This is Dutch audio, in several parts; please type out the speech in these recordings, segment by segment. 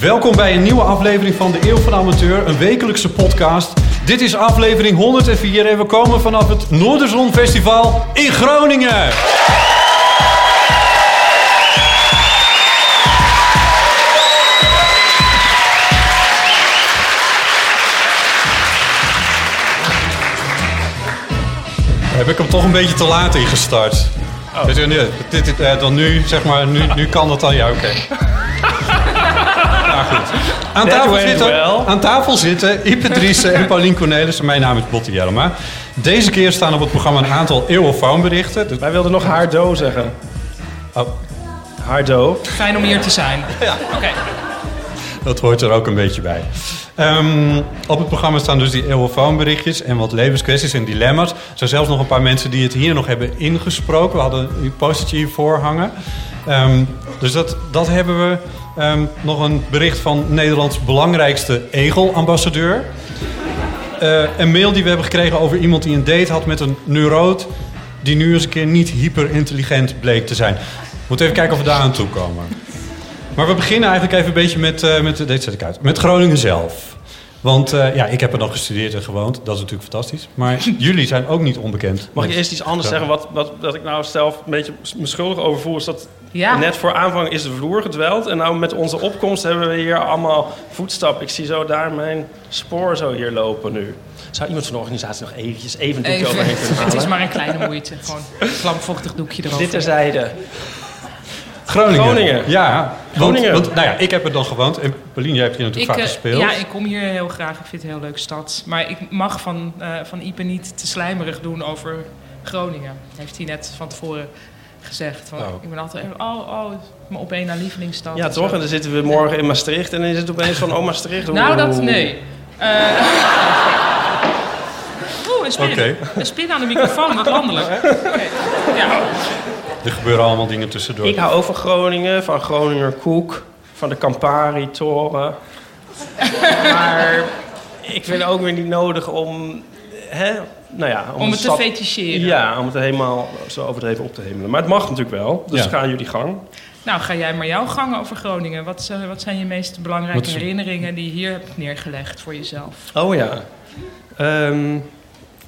Welkom bij een nieuwe aflevering van de Eeuw van de Amateur, een wekelijkse podcast. Dit is aflevering 104 en we komen vanaf het Noorderzon Festival in Groningen. Heb ik hem toch een beetje te laat ingestart? Dus, eh, nee, dit, dit, dan nu, zeg maar, nu, nu kan dat dan, ja oké. Aan tafel, zitten, well. aan tafel zitten Ipe Driessen en Paulien Cornelissen. Mijn naam is Botte Jellema. Deze keer staan op het programma een aantal eeuwenfoonberichten. Dus- Wij wilden nog Haardo zeggen. Oh, Haardo. Fijn om hier te zijn. Ja. Oké. dat hoort er ook een beetje bij. Ehm, op het programma staan dus die eeuwenfoonberichtjes en wat levenskwesties en dilemma's. Er zijn zelfs nog een paar mensen die het hier nog hebben ingesproken. We hadden een postertje hiervoor hangen. Ehm, dus dat, dat hebben we. Ehm, nog een bericht van Nederlands belangrijkste egelambassadeur. Eh, een mail die we hebben gekregen over iemand die een date had met een neuroot... die nu eens een keer niet hyperintelligent bleek te zijn. We moeten even kijken of we daar aan toe komen. Maar we beginnen eigenlijk even een beetje met, eh, met deze zet ik uit, met Groningen zelf. Want eh, ja, ik heb er nog gestudeerd en gewoond. Dat is natuurlijk fantastisch. Maar jullie zijn ook niet onbekend. Mag ik eerst iets anders zeggen? Wat, wat, dat ik nou zelf een beetje me schuldig over voel... is dat Ja. net voor aanvang is de vloer gedweld... en nou met onze opkomst hebben we hier allemaal voetstap. Ik zie zo daar mijn spoor zo hier lopen nu. Zou iemand van de organisatie nog eventjes even een doekje Even. overheen kunnen halen? Het is maar een kleine moeite. Gewoon een vlamvochtig doekje erover. Dit terzijde. Groningen. Groningen. Ja, Groningen. Want, want, nou ja, ik heb er dan gewoond. En Paulien, jij hebt hier natuurlijk Ik, vaak eh, gespeeld. ja, ik kom hier heel graag. Ik vind het een heel leuke stad. Maar ik mag van, eh van Ipe niet te slijmerig doen over Groningen. Heeft hij net van tevoren gezegd. Want Oh. Ik ben altijd, oh, oh, mijn op één na lievelingsstad. Ja, en toch? zo. En dan zitten we morgen in Maastricht... en dan is het opeens van, oh, Maastricht. Nou, dat, nee. Eh Oeh, een spin. Oké. Een spin aan de microfoon, wat landelijk. Ja. Er gebeuren allemaal dingen tussendoor. Ik hou van Groningen, van Groninger Koek, van de Campari-toren. maar ik vind het ook weer niet nodig om... Hè, nou ja, Om het te feticheren. Ja, om het helemaal zo overdreven op te hemelen. Maar het mag natuurlijk wel, dus Ja. gaan jullie gang. Nou, ga jij maar jouw gang over Groningen. Wat, eh, wat zijn je meest belangrijke is- herinneringen die je hier hebt neergelegd voor jezelf? Oh ja. Ehm,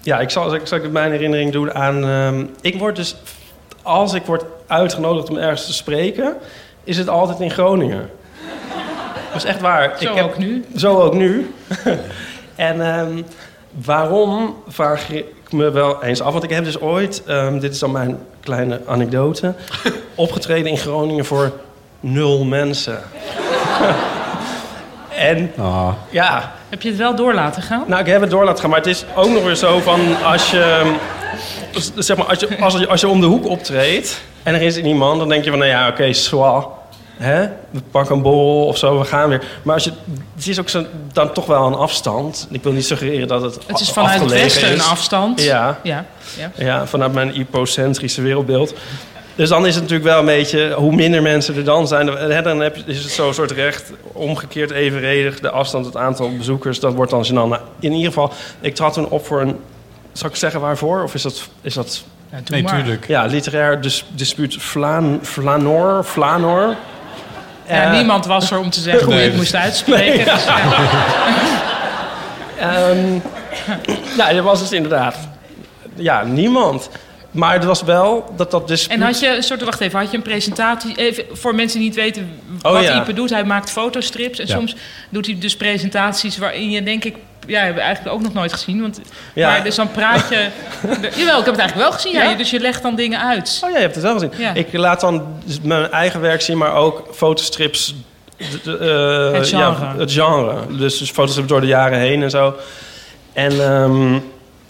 ja, ik zal, ik zal mijn herinnering doen aan... ehm, ik word dus... Als ik word uitgenodigd om ergens te spreken... is het altijd in Groningen. Dat is echt waar. Zo ik heb, ook nu. Zo ook nu. en ehm, waarom vraag ik me wel eens af? Want ik heb dus ooit, ehm, dit is dan mijn kleine anekdote, opgetreden in Groningen voor nul mensen. en Ah, ja, Heb je het wel door laten gaan? nou, ik heb het door laten gaan, maar het is ook nog weer zo van als je, dus zeg maar, als je, als je, als je om de hoek optreedt en er is niemand, dan denk je van, nou ja, oké, okay, Hè? We pakken een borrel of zo, we gaan weer. Maar als je, het is ook zo, dan toch wel een afstand. Ik wil niet suggereren dat het het is vanuit het westen is. een afstand. Ja, Ja. ja. ja, vanuit mijn hypocentrische wereldbeeld. Dus dan is het natuurlijk wel een beetje, hoe minder mensen er dan zijn, hè, dan heb je, is het zo'n soort recht omgekeerd evenredig. De afstand, het aantal bezoekers, dat wordt dan gênant. Nou, in ieder geval, ik trad toen op voor een, zal ik zeggen waarvoor? Of is dat, is dat Ja, nee, maar. tuurlijk. ja, literair dis, dispuut Flanor, Flanor? Ja, Eh, niemand was er om te zeggen hoe je Nee, het moest uitspreken. Dus, ja. Ehm, nou, dat was dus inderdaad... Ja, niemand. maar het was wel dat dat dus... En had je een soort, wacht even, had je een presentatie, even, voor mensen die niet weten Oh, wat ja. Ipe doet, hij maakt fotostrips en Ja. soms doet hij dus presentaties waarin je denk ik, ja, hebben we eigenlijk ook nog nooit gezien, want, Ja. maar dus dan praat je, jawel, ik heb het eigenlijk wel gezien, ja, dus je legt dan dingen uit. Oh ja, je hebt het wel gezien. Ja. Ik laat dan mijn eigen werk zien, maar ook fotostrips. de- eh, Het genre. Ja, het genre. Dus, dus fotostrips door de jaren heen en zo. En ehm,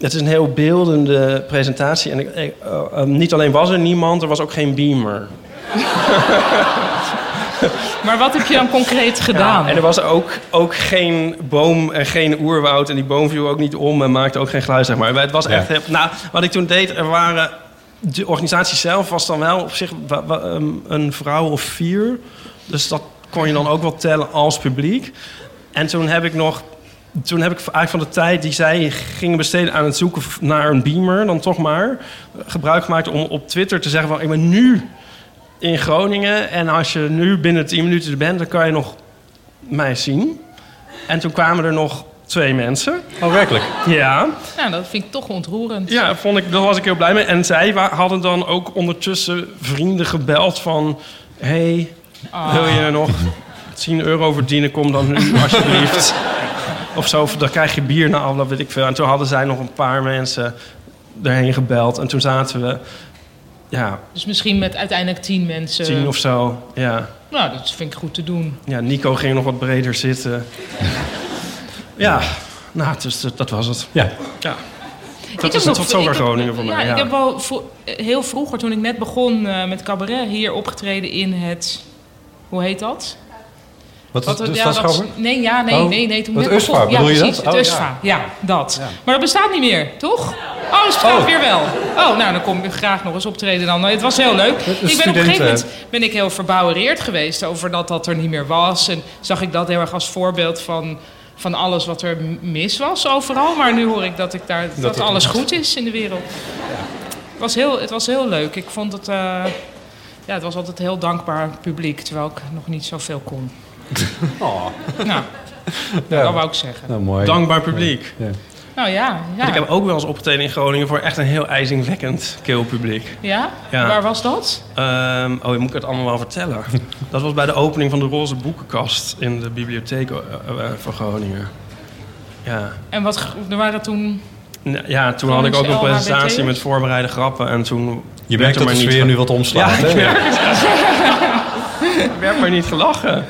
het is een heel beeldende presentatie. En ik, ik, eh, eh, niet alleen was er niemand, er was ook geen beamer. Maar wat heb je dan concreet gedaan? En er was ook, ook geen boom en geen oerwoud. En die boom viel ook niet om en maakte ook geen geluid, zeg maar. Maar Het was Ja. echt... Nou, wat ik toen deed, er waren... De organisatie zelf was dan wel op zich um, een vrouw of vier. Dus dat kon je dan ook wel tellen als publiek. En toen heb ik nog... Toen heb ik eigenlijk van de tijd die zij gingen besteden aan het zoeken naar een beamer... dan toch maar gebruik gemaakt om op Twitter te zeggen van... ik ben nu in Groningen en als je nu binnen 10 minuten er bent... dan kan je nog mij zien. En toen kwamen er nog twee mensen. Oh, werkelijk? Ja, Nou, dat vind ik toch ontroerend. ja vond ik, daar was ik heel blij mee. En zij hadden dan ook ondertussen vrienden gebeld van... hey, Ah. wil je nog 10 euro verdienen? Kom dan nu alsjeblieft. of zo, of dan krijg je bier na afloop, weet ik veel. En toen hadden zij nog een paar mensen erheen gebeld. En toen zaten we, ja, Dus misschien met uiteindelijk tien mensen. tien of zo. Ja. Nou, dat vind ik goed te doen. Ja, Nico ging nog wat breder zitten. ja, nou, dus dat, dat was het. Ja. Ja. Dat is het nog- tot zover ik heb- Groningen voor ja, mij. Ja, ik heb wel heel vroeger, toen ik net begon eh, met cabaret, hier opgetreden in het... Hoe heet dat? Wat is Wat- de ja, dat-? Nee, ja, nee, Oh, nee, nee. Toen het USFA, begon- ja, bedoel je precies, dat? Het Oh, USFA, ja, dat. Maar dat bestaat niet meer, toch? Oh, Oh. weer wel. Oh, nou, dan kom ik graag nog eens optreden dan. Het was heel leuk. Ik ben op een gegeven moment ben ik heel verbouwereerd geweest over dat dat er niet meer was. En zag ik dat heel erg als voorbeeld van, van alles wat er mis was overal. Maar nu hoor ik dat, ik daar, dat, alles goed goed is in de wereld. Het, was heel, het was heel leuk. Ik vond het... eh, ja, het was altijd een heel dankbaar publiek, terwijl ik nog niet zoveel kon. Oh. Nou, Ja. dat wou ik zeggen. Nou, mooi. Dankbaar publiek. Ja. Nou ja, ja. Ik heb ook wel eens opgetreden in Groningen voor echt een heel ijzingwekkend keelpubliek. Ja? Ja. Waar was dat? Ehm, oh, moet ik het allemaal wel vertellen? Dat was bij de opening van de Roze Boekenkast in de bibliotheek eh, eh, van Groningen. Ja. En wat, er waren toen... Ja, toen had ik ook een presentatie met voorbereide grappen en toen... Je merkt er dat de maar sfeer ge- nu wat omslaat. Ja, hè? ik merk het. Er werd maar niet gelachen.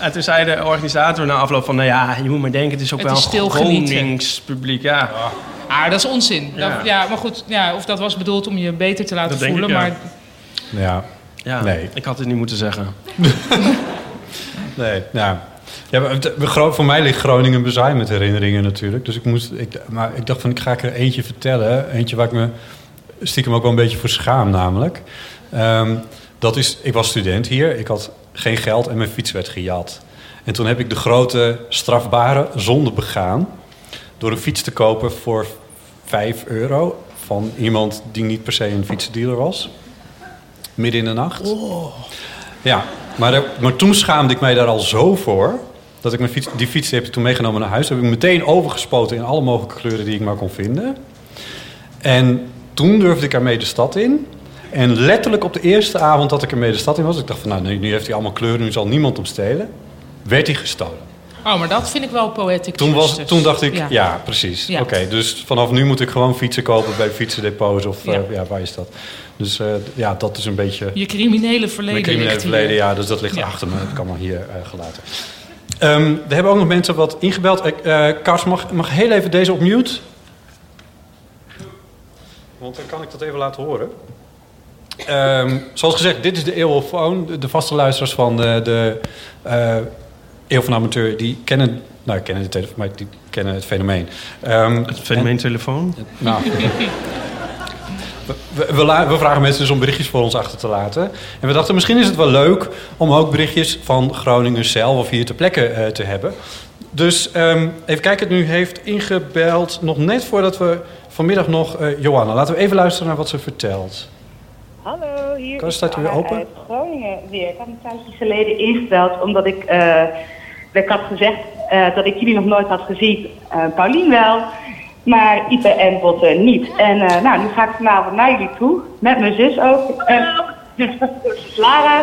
En toen zei de organisator na afloop van... nou ja, je moet maar denken, het is ook Het wel is een stil genieten. Gronings publiek. Ja, Ah, dat is onzin. Ja. Dat- ja, maar goed, ja, of dat was bedoeld om je beter te laten Dat voelen. ik. Maar Ja. ja. Nee. ik had het niet moeten zeggen. Nee, ja. ja maar voor mij ligt Groningen bezaaid met herinneringen natuurlijk. Dus ik moest, ik, maar ik dacht van, ik ga ik er eentje vertellen. Eentje waar ik me stiekem ook wel een beetje voor schaam namelijk. Ehm, dat is, ik was student hier, ik had geen geld en mijn fiets werd gejat. En toen heb ik de grote strafbare zonde begaan... door een fiets te kopen voor 5 euro... van iemand die niet per se een fietsdealer was. Midden in de nacht. Ja, maar, er- maar toen schaamde ik mij daar al zo voor... dat ik mijn fiets, die fiets heb ik toen meegenomen naar huis. Heb ik meteen overgespoten in alle mogelijke kleuren die ik maar kon vinden. En toen durfde ik ermee de stad in. En letterlijk op de eerste avond dat ik ermee de stad in was... ik dacht van, nou, nu, heeft hij allemaal kleuren... nu zal niemand hem stelen. Werd hij gestolen. Oh, maar dat vind ik wel poetic Toen, was, toen dacht ik, ja, precies. Ja. Oké, dus vanaf nu moet ik gewoon fietsen kopen bij fietsendepots of Ja. ja. ja, waar is dat? Dus eh, ja, dat is een beetje Je criminele verleden mijn criminele ligt hier. verleden. Ja, dus dat ligt achter me. Dat kan maar hier eh, gelaten. Ehm, er hebben ook nog mensen wat ingebeld. Eh eh, Kars, mag, mag heel even deze op mute? Want dan kan ik dat even laten horen. Ehm, zoals gezegd, dit is de Eeuwofoon. De, de vaste luisteraars van de, de eh, Eeuw van Amateur... die kennen, nou, kennen de telefoon, maar die kennen het fenomeen. Ehm, Het fenomeen telefoon. nou, we, we, vragen mensen dus om berichtjes voor ons achter te laten. En we dachten, misschien is het wel leuk om ook berichtjes van Groningen zelf of hier ter plekke eh, te hebben. Dus ehm, even kijken, nu heeft ingebeld nog net voordat we vanmiddag nog eh Johanna. Laten we even luisteren naar wat ze vertelt. Hallo, hier Kan- is staat u open? uit Groningen weer. Ik had een tijdje geleden ingebeld omdat ik, ik had gezegd eh, dat ik jullie nog nooit had gezien. Eh Paulien wel. Maar Ipe en Botte niet. En nou, nu ga ik vanavond naar jullie toe. Met mijn zus ook. Lara.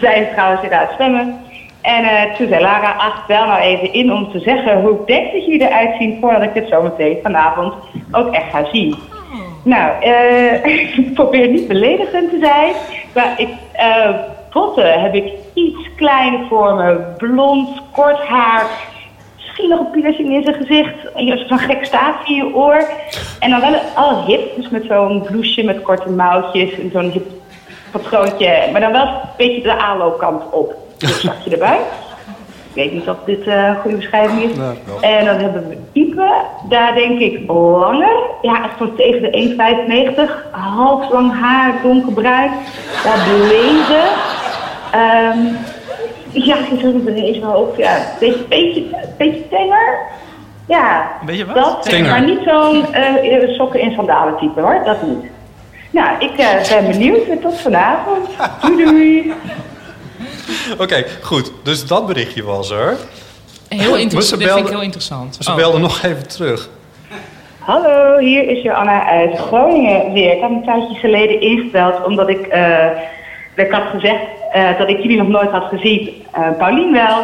Zij is trouwens inderdaad stemmen. En eh, toen zei Lara, ach, bel nou even in om te zeggen hoe ik denk dat jullie eruit zien voordat ik het zometeen vanavond ook echt ga zien. Nou, eh, ik probeer niet beledigend te zijn, maar ik, eh Botte heb ik iets kleiner voor me, blond, kort haar, misschien nog een piercing in zijn gezicht, en zo'n gek staafje in je oor. En dan wel al hip, dus met zo'n blouseje met korte mouwtjes en zo'n hip patroontje, maar dan wel een beetje de aanloopkant op. Dus zakje erbij. Ik weet niet of dit eh, een goede beschrijving is. En dan hebben we Ipe, daar denk ik langer. Ja, echt zo tegen de 1,95. Half lang haar, donkerbruin. Daar blezen. Ehm ja, ik zit er ineens wel op. Ja, beetje, beetje, beetje tenger. Ja, Weet je wat? dat. Tenger. Maar niet zo'n eh, sokken en sandalen type hoor, dat niet. Nou, ik eh, ben benieuwd en tot vanavond. Doei doei. Oké, goed. Dus dat berichtje was er. Heel interessant. ze Dit vind ik belde- heel interessant. Ze Oh. belden nog even terug. Hallo, hier is Joanna uit Groningen weer. Ik had een tijdje geleden ingebeld omdat ik, eh, ik had gezegd eh, dat ik jullie nog nooit had gezien. Eh Paulien wel,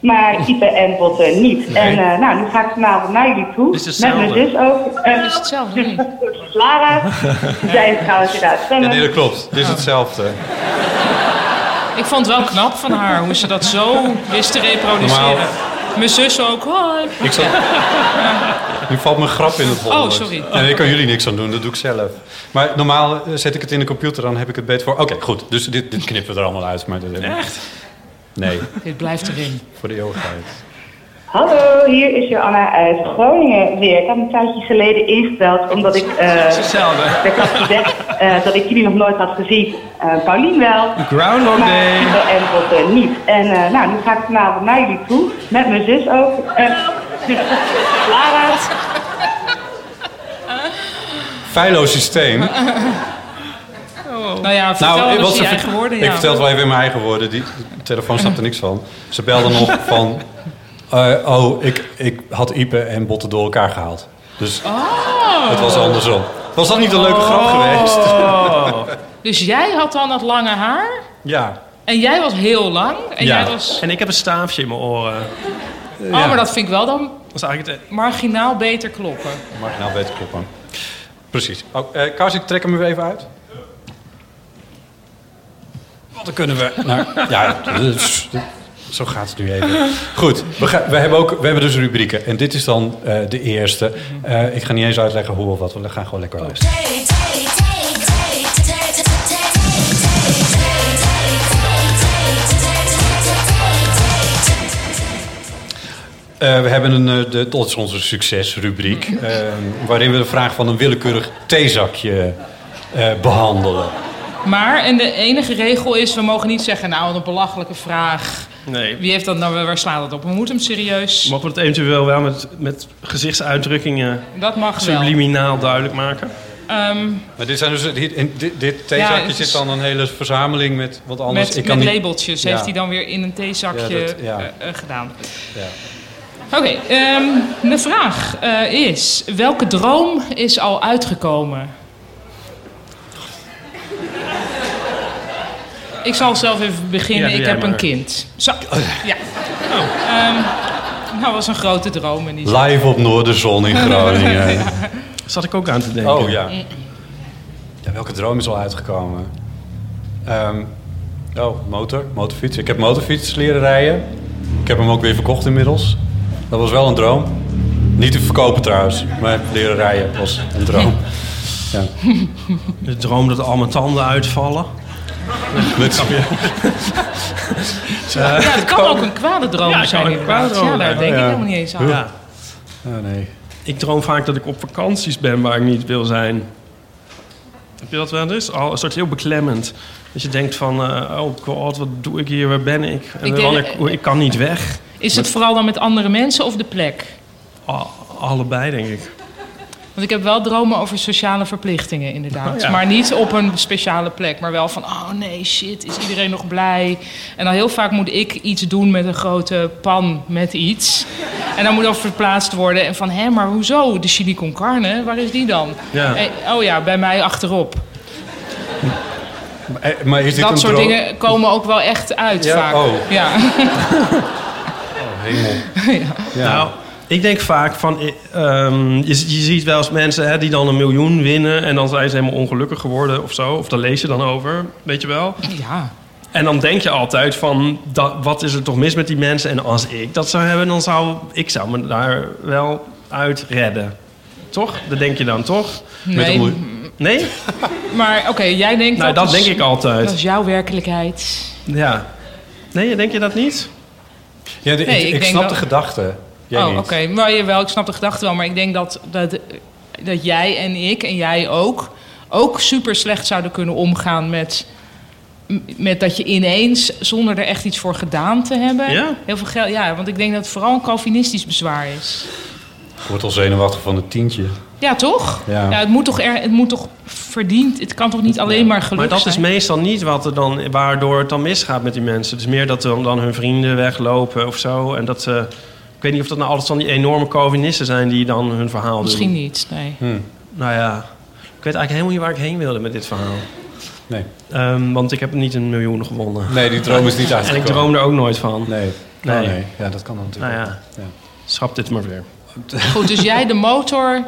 maar Ipe en Botte niet. En eh, nou, nu ga ik vanavond naar jullie toe. Is met mijn zus ook. Eh, is hetzelfde, Lara. Zij is trouwens inderdaad Ja, nee, dat klopt. Het is hetzelfde. Ik vond het wel knap van haar, hoe ze dat zo wist te reproduceren. Normaal- Mijn zus ook. Hoi. Ik zal... Nu valt mijn grap in het hol. Oh, sorry. En daar kan jullie niks aan doen, dat doe ik zelf. Maar normaal eh, zet ik het in de computer, dan heb ik het beter voor. Oké, goed. Dus dit, dit knippen we er allemaal uit. Maar dat Echt? Nee, Dit blijft erin. voor de eeuwigheid. Hallo, hier is Joanna uit Groningen weer. Ik had een tijdje geleden ingebeld omdat ik... eh, hetzelfde. Ik had gezegd eh, dat ik jullie nog nooit had gezien. Eh Paulien wel. Groundhog Day. En Botte niet. En eh, nou, nu ga ik vanavond naar jullie toe. Met mijn zus ook. Eh, zus Lara. Feilloos systeem. Nou ja, vertel Nou, eens wat je ze eigen woorden. Ik ja. vertel het wel even in mijn eigen woorden. Die, de telefoon snapt er niks van. Ze belden nog van... eh, oh, ik, ik had Ipe en Botte door elkaar gehaald. Dus Oh. het was andersom. Was dat niet een leuke grap geweest? Oh. Dus jij had dan dat lange haar. Ja. En jij was heel lang. En Ja. jij was... En ik heb een staafje in mijn oren. Oh, maar dat vind ik wel dan Dat is eigenlijk het... marginaal beter kloppen. Nou beter kloppen. Precies. Oh, eh, Kous, ik trek hem er even uit. Want dan kunnen we... naar ja, dus- zo gaat het nu even. Goed, we, hebben ook, we hebben dus rubrieken. En dit is dan eh, de eerste. Eh, ik ga niet eens uitleggen hoe of wat. We gaan gewoon lekker luisteren. Eh, we hebben een, de, is onze succesrubriek. eh, waarin we de vraag van een willekeurig theezakje eh, behandelen. Maar, en de enige regel is, we mogen niet zeggen, nou, een belachelijke vraag. Nee. Wie heeft dat nou, waar slaat dat op? We moeten hem serieus. Mogen we het eventueel wel met, met gezichtsuitdrukkingen Dat mag wel. subliminaal duidelijk maken? Ehm, Maar dit, zijn dus, dit, in dit, dit theezakje Ja, het zit dan een hele verzameling met... Want anders, met ik kan met niet, labeltjes Ja. heeft hij dan weer in een theezakje Ja, dat- eh, eh, gedaan. Ja. Oké, ehm, de vraag eh, is: welke droom is al uitgekomen? Ik zal zelf even beginnen. Ja, ik heb een kind. Zo, ja. Ehm, nou, dat was een grote droom. En die Live op Noorderzon in Groningen. Zat ik ook aan te denken. Oh ja. ja. Welke droom is al uitgekomen? Ehm, oh, motor, motorfiets. Ik heb motorfiets leren rijden. Ik heb hem ook weer verkocht inmiddels. Dat was wel een droom. Niet te verkopen trouwens, maar leren rijden was een droom. Ja. De droom dat al mijn tanden uitvallen. Met, Ja, het kan ook een kwade droom Ja, zijn een kwade droom Ja, daar denk ik Ja. helemaal niet eens aan. Ja. oh nee. Ik droom vaak dat ik op vakanties ben waar ik niet wil zijn. Heb je dat wel eens? Al een soort heel beklemmend. Dat je denkt van, eh, oh god, wat doe ik hier, waar ben ik? En Ik denk- ik, ik kan niet weg. Is het vooral dan met andere mensen of de plek? Allebei, denk ik. Want ik heb wel dromen over sociale verplichtingen, inderdaad. Oh ja. Maar niet op een speciale plek. Maar wel van, oh nee, shit, is iedereen nog blij? En dan heel vaak moet ik iets doen met een grote pan met iets. En dan moet dat verplaatst worden. En van, hé, maar hoezo? De chili con carne, waar is die dan? Ja. Eh, oh ja, bij mij achterop. Eh, Maar is dit dat een soort droom? dingen komen ook wel echt uit Ja? vaak. Oh. Ja. Hemel. Nou, ik denk vaak van... ehm, je, je ziet wel eens mensen hè, die dan een miljoen winnen... en dan zijn ze helemaal ongelukkig geworden of zo. Of daar lees je dan over, weet je wel. Ja. En dan denk je altijd van... Dat, wat is er toch mis met die mensen? En als ik dat zou hebben, dan zou ik zou me daar wel uit redden. Toch? Dat denk je dan, toch? Nee. Nee? Maar oké, jij denkt Nou, dat is- denk ik altijd. Dat is jouw werkelijkheid. Ja. Nee, denk je dat niet? Ja, de- Nee, ik, ik ik denk snap dat- de gedachte. Jij oh, oké. Maar jawel, ik snap de gedachte wel. Maar ik denk dat, dat, dat jij en ik en jij ook... ook super slecht zouden kunnen omgaan met... met dat je ineens, zonder er echt iets voor gedaan te hebben... Ja? heel veel geld... Ja, want ik denk dat het vooral een Calvinistisch bezwaar is. Ik word al zenuwachtig van het tientje. Ja, toch? Ja. het, moet toch er, het moet toch verdiend... Het kan toch niet alleen maar geluk Maar dat zijn? is meestal niet wat er dan, waardoor het dan misgaat met die mensen. Het is meer dat dan, dan hun vrienden weglopen of zo. En dat ze... Ik weet niet of dat nou altijd van die enorme Calvinisten zijn die dan hun verhaal doen. Misschien niet, nee. Nou ja, ik weet eigenlijk helemaal niet waar ik heen wilde met dit verhaal. Nee. Ehm, want ik heb niet een miljoen gewonnen. Nee, die droom is niet En uitgekomen. ik droom er ook nooit van. Nee. Nee. Oh, nee. Ja, dat kan dan natuurlijk Nou ja, schrap dit maar weer. Goed, dus jij de motor...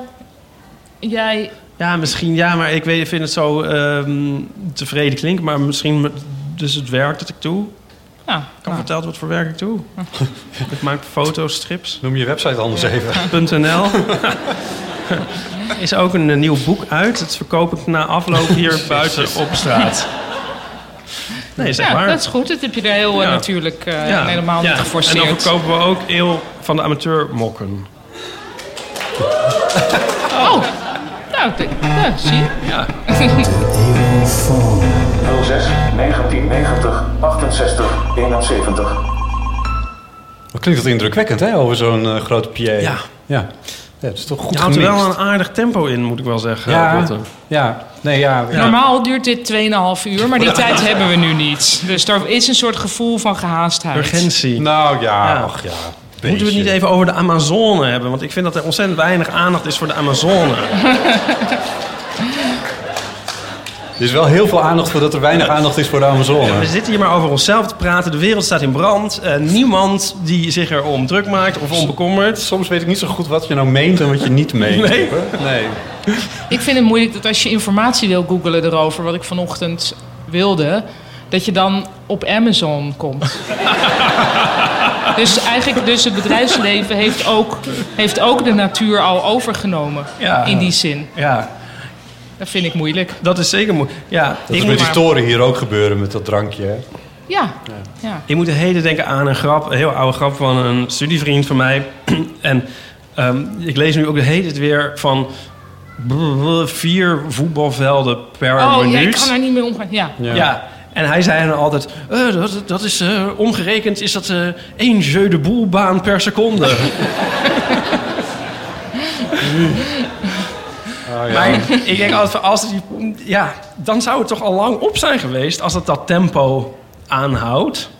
Jij... Ja, misschien ja, maar ik weet, ik vind het zo ehm, tevreden klinken. Maar misschien met- dus het werk dat ik doe. Ja, Ik kan vertellen wat voor werk ik doe. ik maak foto's, strips. Noem je website anders even. .nl is ook een, eh, nieuw boek uit. Dat verkoop ik na afloop hier buiten op straat. Nee, zeg ja, maar. dat is goed. Dat heb je er heel eh, Ja. natuurlijk Ja. helemaal Ja. niet geforceerd. En dan verkopen we ook eel van de amateur mokken. Oh, nou, ja, zie je. Ja. 06 1990 68 71. Wat klinkt dat indrukwekkend, hè? Over zo'n eh, grote PA. Ja. Ja. Ja, het is toch goed Je houdt er wel een aardig tempo in, moet ik wel zeggen. Ja, ja. Nee, ja. ja. Normaal duurt dit 2,5 uur, maar die tijd hebben we nu niet. Dus er is een soort gevoel van gehaastheid. Urgentie. Nou ja, Ja. ach ja. Moeten we het niet even over de Amazone hebben? Want ik vind dat er ontzettend weinig aandacht is voor de Amazone. Er is wel heel veel aandacht voor dat er weinig aandacht is voor de Amazone. We zitten hier maar over onszelf te praten. De wereld staat in brand. Eh, niemand die zich erom druk maakt of om bekommert. Soms weet ik niet zo goed wat je nou meent en wat je niet meent. Nee? Nee. Ik vind het moeilijk dat als je informatie wil googlen erover, wat ik vanochtend wilde, dat je dan op Amazon komt. dus eigenlijk, dus het bedrijfsleven heeft ook, heeft ook de natuur al overgenomen. Ja. In die zin. Ja, Dat vind ik moeilijk. dat is zeker moeilijk. Ja, Dat is moet, met die toren hier ook gebeuren met dat drankje. Hè? Ja. ja. ik moet de heden denken aan een grap, een heel oude grap van een studievriend van mij. en ehm, ik lees nu ook de hele tijd weer van brrr, vier voetbalvelden per Oh ja, ik minuut. kan er niet mee omgaan. Ja. Ja. En hij zei dan altijd, eh, dat, dat is eh, omgerekend is dat eh één jeu de boel baan per seconde. Oh, Maar ik denk altijd, als die, ja, dan zou het toch al lang op zijn geweest als het dat tempo aanhoudt.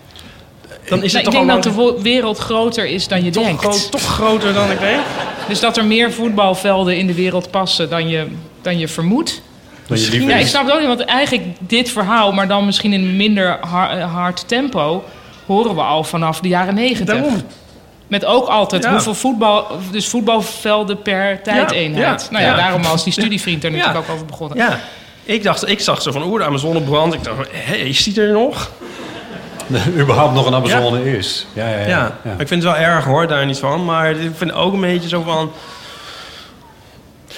Dan is Nou, het ik toch denk al dat de wereld groter is dan je toch, denkt. gro- toch groter dan ik denk. Dus dat er meer voetbalvelden in de wereld passen dan je, dan je vermoedt. Liever Ja, ik snap het ook niet, want eigenlijk dit verhaal, maar dan misschien in een minder har- hard tempo, horen we al vanaf de jaren negentig. Daarom. Met ook altijd Ja. hoeveel voetbal, dus voetbalvelden per tijdeenheid. ja, nou ja, ja. daarom was die studievriend er Ja. natuurlijk ook over begonnen. Ja, ik, dacht, ik zag zo van, oeh, de Amazonebrand. Ik dacht, hé, is die er nog? überhaupt nog een Amazone is. Ja, ja, ja. Ja, ja. ik vind het wel erg hoor, daar niet van. Maar ik vind het ook een beetje zo van...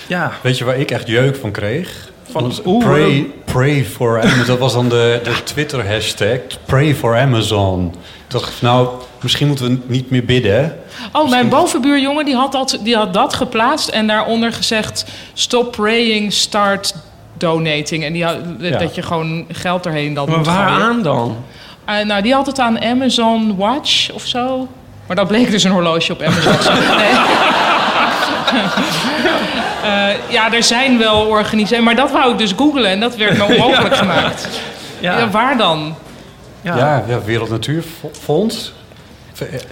Ja, Weet je waar ik echt jeuk van kreeg? Van- pray, pray for Amazon. Dat was dan de, de Twitter hashtag. Pray for Amazon. Ik dacht, nou, misschien moeten we niet meer bidden. Oh, mijn bovenbuurjongen die had, dat, die had dat geplaatst en daaronder gezegd: stop praying, start donating. En die had, Ja. dat je gewoon geld erheen dan maar waaraan dan? Eh, nou, die had het aan Amazon Watch of zo. Maar dat bleek dus een horloge op Amazon. nee. Eh, ja, er zijn wel organisaties, maar dat wou ik dus googlen en dat werd me onmogelijk gemaakt. Ja. waar dan? Ja, ja, Wereld Natuurfonds.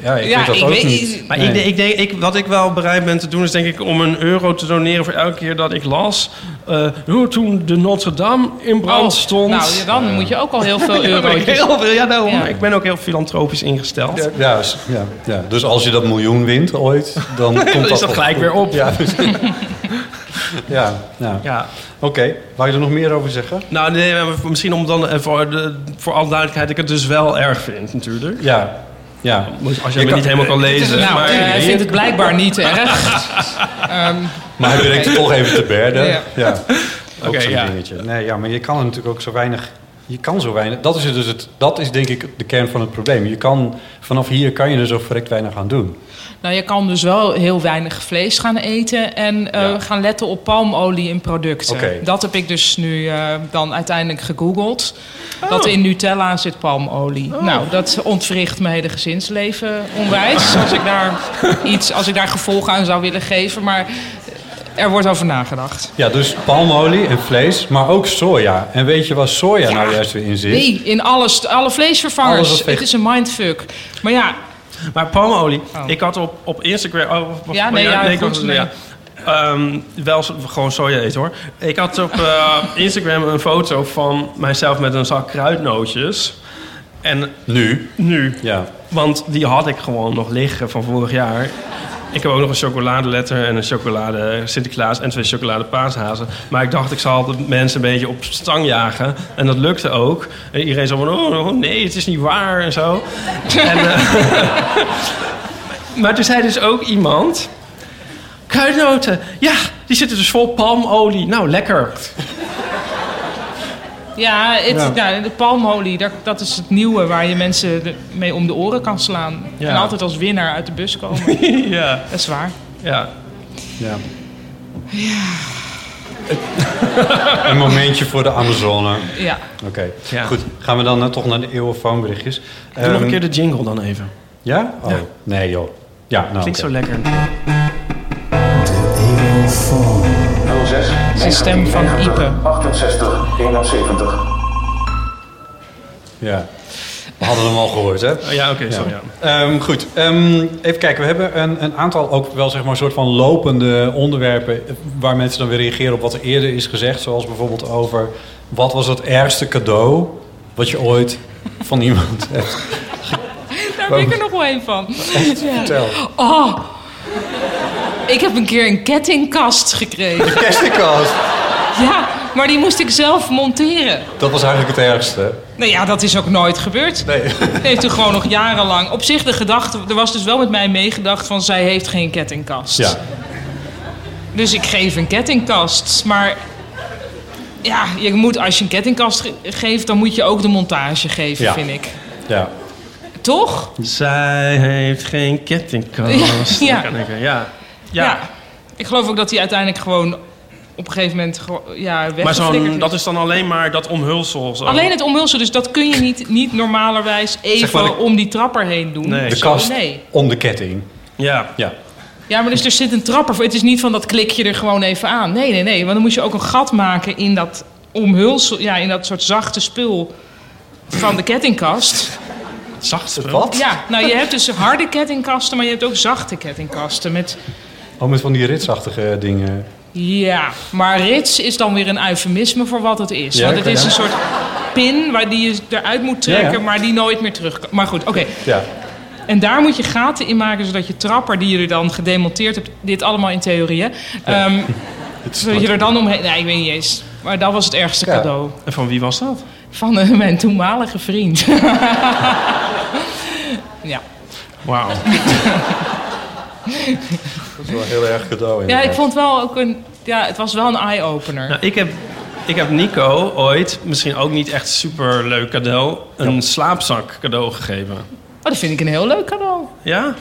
Ja, ik Ja, weet dat ik ook weet- niet. Maar Nee. ik, denk- ik denk, ik, wat ik wel bereid ben te doen, is denk ik om een euro te doneren voor elke keer dat ik las. eh, hoe toen de Notre Dame in brand Oh, stond. Nou, dan moet je ook al heel veel euro's. heel veel- ja, daarom. Ja. Ik ben ook heel filantropisch ingesteld. Ja, dus- ja, ja. Dus als je dat miljoen wint ooit, dan komt Dan is dat dat gelijk weer op. Ja, precies. ja, ja. Ja. Oké, wou je er nog meer over zeggen? Nou, nee, misschien om dan eh, voor, de, voor alle duidelijkheid, ik het dus wel erg vind, natuurlijk. Ja, ja. Als je het niet helemaal kan lezen. Nou, maar, hij vindt het blijkbaar niet erg. Ehm, Maar hij brengt het toch even te berden. Ja. Ja. Ook Oké, zo'n ja. dingetje. Nee, ja, maar je kan er natuurlijk ook zo weinig... Je kan zo weinig... Dat is, dus het, dat is denk ik de kern van het probleem. Je kan, vanaf hier kan je er zo verrekt weinig aan doen. nou, je kan dus wel heel weinig vlees gaan eten en eh, gaan letten op palmolie in producten. Dat heb ik dus nu eh, dan uiteindelijk gegoogeld. Dat in Nutella zit palmolie. Nou, dat ontwricht mijn hele gezinsleven onwijs. als, ik daar iets, als ik daar gevolgen aan zou willen geven. Maar er wordt over nagedacht. Ja, dus palmolie en vlees, maar ook soja. En weet je waar soja nou juist weer in zit? Nee, in alles, alle vleesvervangers. Alles wat het is een mindfuck. Maar ja, Maar palmolie, ik had op, op Instagram... Oh, Ja, nee, ja, ik goed, had- nee. ja. Ehm, wel gewoon soja eten hoor. Ik had op eh, Instagram een foto van mijzelf met een zak kruidnootjes. En Nu? nu. Ja. Want die had ik gewoon nog liggen van vorig jaar. Ik heb ook nog een chocoladeletter en een chocolade Sinterklaas en twee chocolade paashazen. Maar ik dacht, ik zal de mensen een beetje op stang jagen. En dat lukte ook. En iedereen zo van, oh, oh, nee, het is niet waar en zo. en, eh, maar toen zei dus ook iemand... Kruidnoten, ja, die zitten dus vol palmolie. Nou, lekker. Ja, het, Ja. ja, de palmolie, dat, dat is het nieuwe waar je mensen de- mee om de oren kan slaan. Ja. En altijd als winnaar uit de bus komen. ja. Dat is waar. Ja. Ja. Een momentje voor de Amazone. Ja. Oké, Ja. goed. Gaan we dan eh, toch naar de eeuwenfoonberichtjes. Doe nog Ehm, een keer de jingle dan even. Ja? Oh, nee joh. Ja, nou Klinkt zo lekker. 06 is de stem van 19, Ipe. 68 71. Ja. We hadden hem al gehoord, hè? Oh, ja, oké, sorry, Ehm, goed, Ehm, even kijken. We hebben een, een aantal ook wel zeg maar een soort van lopende onderwerpen... waar mensen dan weer reageren op wat er eerder is gezegd. Zoals bijvoorbeeld over... wat was het ergste cadeau wat je ooit van iemand hebt Daar ben ik er nog wel een van. Ja. Vertel. Oh, ik heb een keer een kettingkast gekregen. De kettingkast? Ja, maar die moest ik zelf monteren. Dat was eigenlijk het ergste. Nou ja, dat is ook nooit gebeurd. Nee. heeft toen gewoon nog jarenlang... Op zich de gedachte... Er was dus wel met mij meegedacht van... zij heeft geen kettingkast. Ja. Dus ik geef een kettingkast. Maar ja, je moet, als je een kettingkast ge- geeft... dan moet je ook de montage geven, Ja. vind ik. Ja. Toch? Zij heeft geen kettingkast. Ja. Dat kan ik, ja. Ja. Ja. Ik geloof ook dat hij uiteindelijk gewoon... op een gegeven moment ja, Maar zo'n, dat is dan alleen maar dat omhulsel. Zo. Alleen het omhulsel, dus dat kun je niet, niet normalerwijs even Zeg maar de- om die trapper heen doen. De Zo, kast Nee. om de ketting. Ja. Ja. Ja, maar dus er zit een trapper voor. Het is niet van dat klik je er gewoon even aan. Nee, nee, nee. Want dan moet je ook een gat maken in dat omhulsel. Ja, in dat soort zachte spul van de kettingkast. Zacht spul? Wat? Ja, nou je hebt dus harde kettingkasten, maar je hebt ook zachte kettingkasten. Met, Oh, met van die ritsachtige dingen. ja, maar rits is dan weer een eufemisme voor wat het is. Ja, Want het is ja. een soort pin waar die je eruit moet trekken, Ja, ja. maar die nooit meer terug kan. Maar goed, oké. Ja. En daar moet je gaten in maken, zodat je trapper die je er dan gedemonteerd hebt... dit allemaal in theorie, hè? Ehm, zodat je er dan omheen... Nee, ik weet niet eens. Maar dat was het ergste Ja. cadeau. En van wie was dat? Van eh, mijn toenmalige vriend. ja. Wauw. Dat is wel een heel erg cadeau. ja, ik vond wel ook een... Ja, het was wel een eye-opener. Nou, ik heb, ik heb Nico ooit, misschien ook niet echt super leuk cadeau, een slaapzak cadeau gegeven. Oh, dat vind ik een heel leuk cadeau. Ja?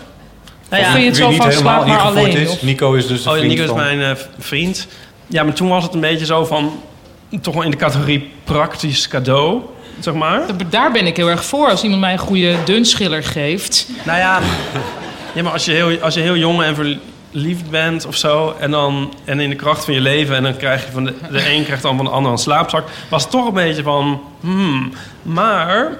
Nou ja, vind je het zo van slaap maar alleen? is. of- Nico is dus de Oh, vriend Nico is van... mijn eh, vriend. Ja, maar toen was het een beetje zo van, toch wel in de categorie praktisch cadeau, zeg maar. Daar ben ik heel erg voor. Als iemand mij een goede dunschiller geeft. Nou ja, ja maar als je heel, als je heel jong en ver- lief bent of zo. En, dan, en in de kracht van je leven. En dan krijg je van de, de een krijgt dan van de ander een slaapzak. Was het toch een beetje van. Hmm, maar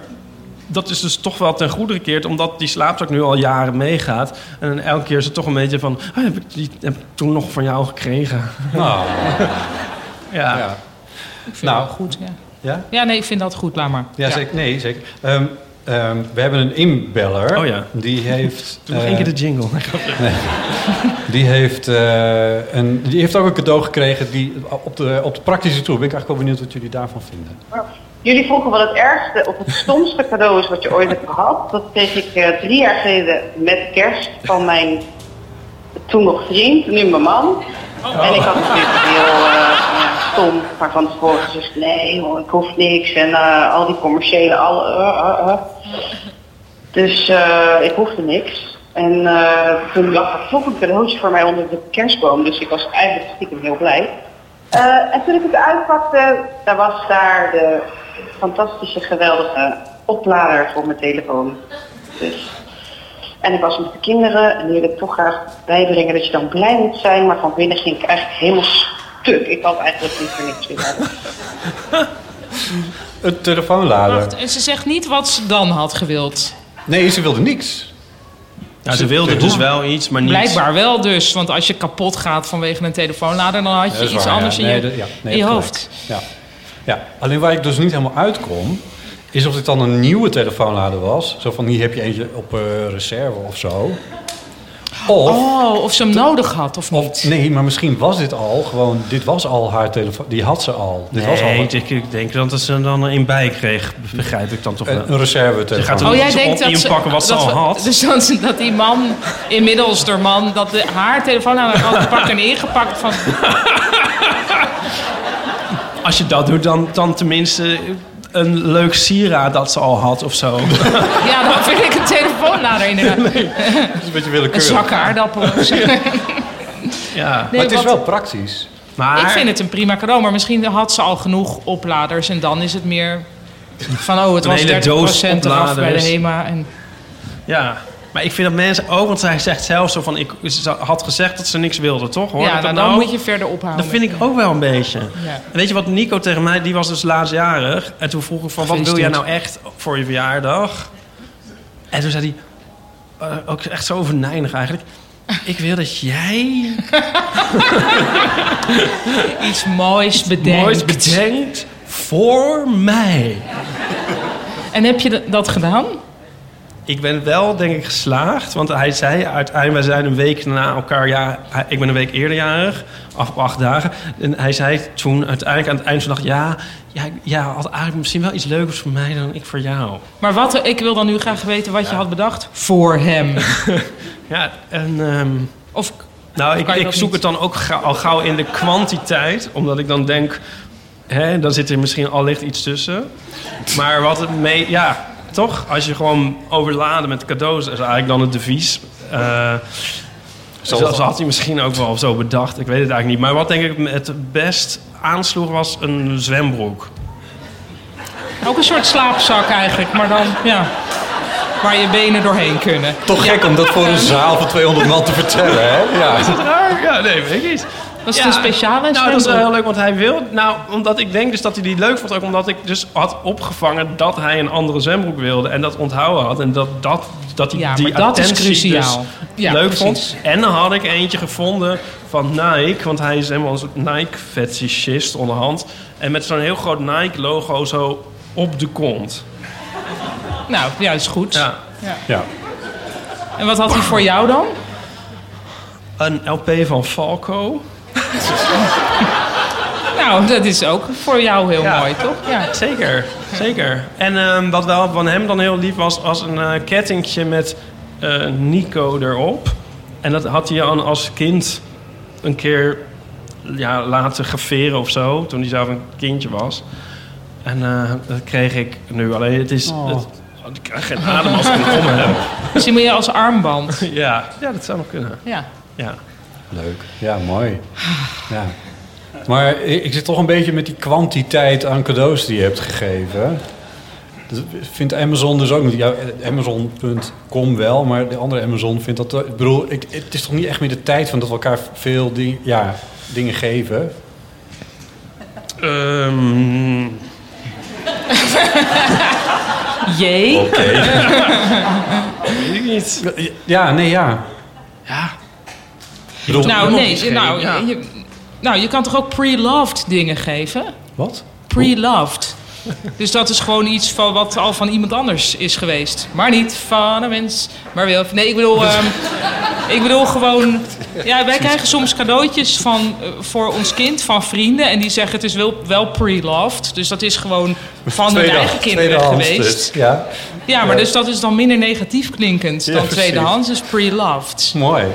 dat is dus toch wel ten goede gekeerd, omdat die slaapzak nu al jaren meegaat. En dan elke keer is het toch een beetje van. "Ah, heb, ik die, heb ik toen nog van jou gekregen? Nou, ja. ja. Ik vind Nou. dat goed, ja. Ja? Ja, nee, ik vind dat goed, laat maar. Ja, zeker. Nee, zeker. Ehm, ehm, we hebben een inbeller. Oh ja. Die heeft... Doe nog eh, één keer de jingle. Nee. Die heeft, eh, een, die heeft ook een cadeau gekregen die, op, de, op de praktische tour. Ben ik eigenlijk wel benieuwd wat jullie daarvan vinden. Jullie vroegen wat het ergste of het stomste cadeau is wat je ooit hebt gehad. Dat kreeg ik eh, drie jaar geleden met kerst van mijn toen nog vriend, nu mijn man. En ik had natuurlijk heel eh, stom, maar van tevoren gezegd nee hoor, ik hoef niks. En al die commerciële, alle, eh. Dus ik hoefde niks. En eh, toen lag er toch een cadeautje voor mij onder de kerstboom. Dus ik was eigenlijk stiekem heel blij. Eh, en toen ik het uitpakte, daar was daar de fantastische, geweldige oplader voor mijn telefoon. Dus. En ik was met de kinderen en die wilde ik toch graag bijbrengen dat je dan blij moet zijn. Maar van binnen ging ik eigenlijk helemaal stuk. Ik had eigenlijk liever niks willen hebben. Een telefoonlader. Wacht, en ze zegt niet wat ze dan had gewild. Nee, ze wilde niks. Ja, ze wilde dus wel iets, maar niet. Blijkbaar wel dus, want als je kapot gaat vanwege een telefoonlader... dan had je iets waar, anders ja. in je, Nee, dat- ja, nee, in je gelijk. hoofd. Ja. ja, alleen waar ik dus niet helemaal uitkom... is of dit dan een nieuwe telefoonlader was. Zo van, hier heb je eentje op eh, reserve of zo. Of, Oh, of ze hem nodig had of niet. nee, maar misschien was dit al gewoon... Dit was al haar telefoon, die had ze al. Dit was al Nee, ik, ik denk dat ze er dan een bij kreeg. Begrijp ik dan toch wel. een, een reserve Ze telefoon. gaat er Oh, jij iets denkt op dat ze... inpakken wat ze dat al we- had. Dus dat, dat die man, inmiddels door man, dat de, haar telefoon aan had gepakt en ingepakt van... Als je dat doet, dan, dan tenminste een leuk sieraad dat ze al had of zo. Ja, dan vind ik een telefoonlader inderdaad. Dat is een beetje Een willekeurig. zak aardappelen. ja. maar het is wel praktisch. Maar Ik vind het een prima cadeau, maar misschien had ze al genoeg opladers en dan is het meer van oh, het Een was hele 30% doos eraf bij de. HEMA. En, Ja, maar ik vind dat mensen ook, want zij zegt zelf zo van, ik had gezegd dat ze niks wilde, toch? Hoor ja, ik nou, dan moet je verder ophouden. Dat vind ik ook wel een beetje. Ja. Weet je wat Nico tegen mij, die was dus laatstjarig. En toen vroeg ik van, wat wil jij nou echt voor je verjaardag? En toen zei hij, eh, ook echt zo venijnig eigenlijk. Ik wil dat jij Iets moois bedenkt. moois bedenkt voor mij. En heb je dat gedaan? Ik ben wel, denk ik, geslaagd. Want hij zei uiteindelijk, wij zijn een week na elkaar... Ja, ik ben een week eerder jarig, af acht dagen. En hij zei toen uiteindelijk aan het eind van de dag... Ja, ja, ja, had eigenlijk misschien wel iets leukers voor mij dan ik voor jou. Maar wat, ik wil dan nu graag weten wat je had bedacht voor hem. Ja, en... ehm, Of nou, ik, ik zoek niet? het dan ook al gauw in de kwantiteit. Omdat ik dan denk... Hè, dan zit er misschien allicht iets tussen. Maar wat het mee... Ja, toch? Als je gewoon overladen met cadeaus... is eigenlijk dan het devies. Eh Zo- Zelfs had hij misschien ook wel zo bedacht. Ik weet het eigenlijk niet. Maar wat denk ik het best aansloeg was een zwembroek. ook een soort slaapzak eigenlijk, maar dan ja, waar je benen doorheen kunnen. Toch gek om dat voor een zaal van 200 man te vertellen, hè? Ja. Is het raar? Ja, nee, weet ik niet. Was het een speciale Nou, dat is wel heel leuk, want hij wil... Nou, omdat ik denk dus dat hij die leuk vond. Ook omdat ik dus had opgevangen dat hij een andere zwembroek wilde. En dat onthouden had. En dat, dat, dat hij Ja, die dat is attentie cruciaal. dus Ja, leuk precies. vond. En dan had ik eentje gevonden van Nike. Want hij is helemaal een soort Nike-fetischist onderhand. En met zo'n heel groot Nike-logo zo op de kont. Nou, ja, is goed. Ja. ja. En wat had hij voor jou dan? Een LP van Falco. Nou, dat is ook voor jou heel Ja. mooi, toch? Ja. Zeker, zeker. En ehm, wat wel van hem dan heel lief was, was een eh kettingje met eh, Nico erop. En dat had hij dan als kind een keer ja, laten graveren of zo, toen hij zelf een kindje was. En eh, dat kreeg ik nu. Alleen het is... Oh. Het, ik krijg geen adem als ik hem om heb. Misschien moet je als armband. Ja, ja, dat zou nog kunnen. Ja. Ja. Leuk. Ja, mooi. Ja. Maar ik zit toch een beetje met die kwantiteit aan cadeaus die je hebt gegeven. Dat vindt Amazon dus ook niet. Ja, Amazon.com wel, maar de andere Amazon vindt dat... Ik bedoel, ik, het is toch niet echt meer de tijd van dat we elkaar veel ding, ja, dingen geven? Ehm, Jee. Oké. weet ik niet. Ja, nee, ja. Ja. Bedoel, Nou, nee. Nou, ja. je, nou, je kan toch ook pre-loved dingen geven? Wat? Pre-loved. Dus dat is gewoon iets van wat al van iemand anders is geweest. Maar niet van een mens, maar wel... Nee, ik bedoel... ehm, ik bedoel gewoon... Ja, wij krijgen soms cadeautjes van, eh, voor ons kind van vrienden. En die zeggen het is wel, wel pre-loved. Dus dat is gewoon van hun eigen kinderen geweest. dus, ja. Ja, maar dus dat is dan minder negatief klinkend Ja, dan precies. tweedehands. Dus pre-loved. Mooi.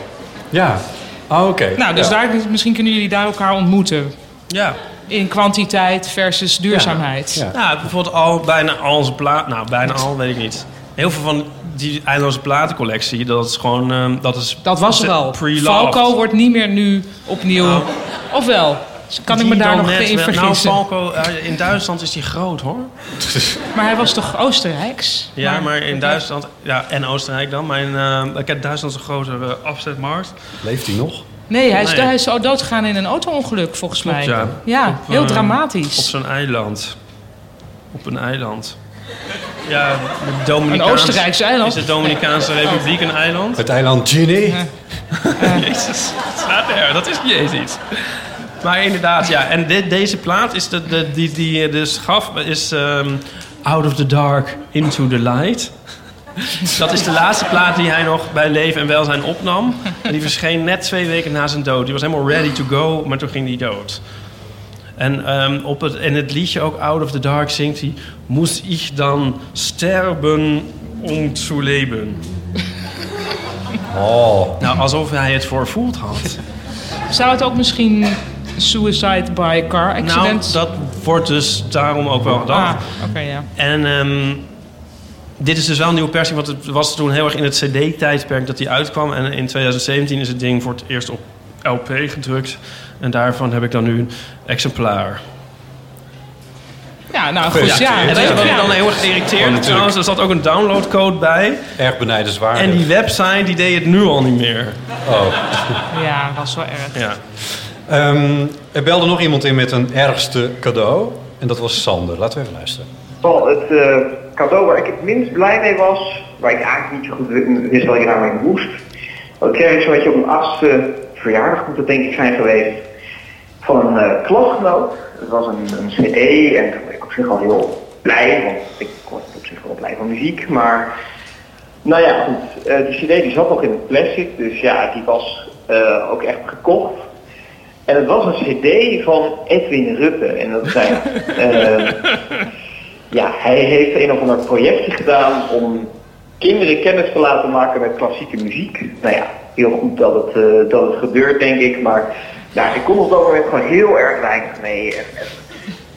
Ja. Ah, oké. Nou, dus Ja. daar, misschien kunnen jullie daar elkaar ontmoeten. Ja. In kwantiteit versus duurzaamheid. Ja. Nou, bijvoorbeeld al bijna al onze platen. Nou, bijna al, weet ik niet. Heel veel van die eindeloze platencollectie, dat is gewoon. ehm, dat, is Dat was er al. Falco wordt niet meer nu opnieuw. Nou. Of wel? Dus kan ik me Die daar nog net in wel- vergissen? Nou, Falco, eh, in Duitsland is die groot hoor. Maar hij was toch Oostenrijks? Ja, maar in Duitsland, ja, en Oostenrijk dan. Maar in, eh, ik heb Duitsland een grotere afzetmarkt. Leeft hij nog? Nee, hij is, Nee. hij is doodgegaan in een auto-ongeluk volgens Klopt, mij. ja. Ja, Op, heel eh, dramatisch. Op zo'n eiland. Op een eiland. Ja, de Dominicaans, Een Oostenrijkse eiland. Is de Dominicaanse Republiek een eiland? Het eiland Ginny? Jezus, wat staat er? Dat is niet eens iets. Maar inderdaad, ja. En dit, deze plaat is de, de, die, die je dus gaf, is ehm, Out of the Dark Into the Light. Dat is de laatste plaat die hij nog bij leven en welzijn opnam. En die verscheen net twee weken na zijn dood. Die was helemaal ready to go, maar toen ging hij dood. En ehm, op het, in het liedje ook Out of the Dark zingt hij... Moest ik dan sterben om te leven? Oh. Nou, alsof hij het voorvoeld had. Zou het ook misschien suicide by car accident? Nou, dat wordt dus daarom ook wel gedacht. Ah, oké, ja. En ehm, dit is dus wel een nieuwe persing, want het was toen heel erg in het CD-tijdperk dat die uitkwam. En in 2017 is het ding voor het eerst op LP gedrukt. En daarvan heb ik dan nu een exemplaar. Ja, nou goed, ja. en ben ik ja. dan heel erg geïrriteerd. natuurlijk. Trouwens, er zat ook een downloadcode bij. Erg benijdenswaardig. En die website die deed het nu al niet meer. Oh. Ja, dat was wel erg. Ja. Ehm, er belde nog iemand in met een ergste cadeau. En dat was Sander. Laten we even luisteren. Wel, het eh, cadeau waar ik het minst blij mee was, waar ik eigenlijk niet zo goed wi- wist wat ik nou mee moest. Dat kreeg ik zo'n beetje op mijn achtste verjaardag, moet het denk ik zijn geweest, van een eh, klasgenoot. Het was een, een cd en toen ben ik op zich al heel blij, want ik word op zich wel blij van muziek. Maar, nou ja, goed, eh, die cd die zat nog in het plastic, dus ja, die was ook echt gekocht. En het was een cd van Edwin Rutte. En dat zijn... eh, ja, hij heeft een of ander projectje gedaan om kinderen kennis te laten maken met klassieke muziek. Nou ja, heel goed dat het, eh, dat het gebeurt, denk ik. Maar nou, ik kon op dat moment gewoon heel erg weinig mee. En, en,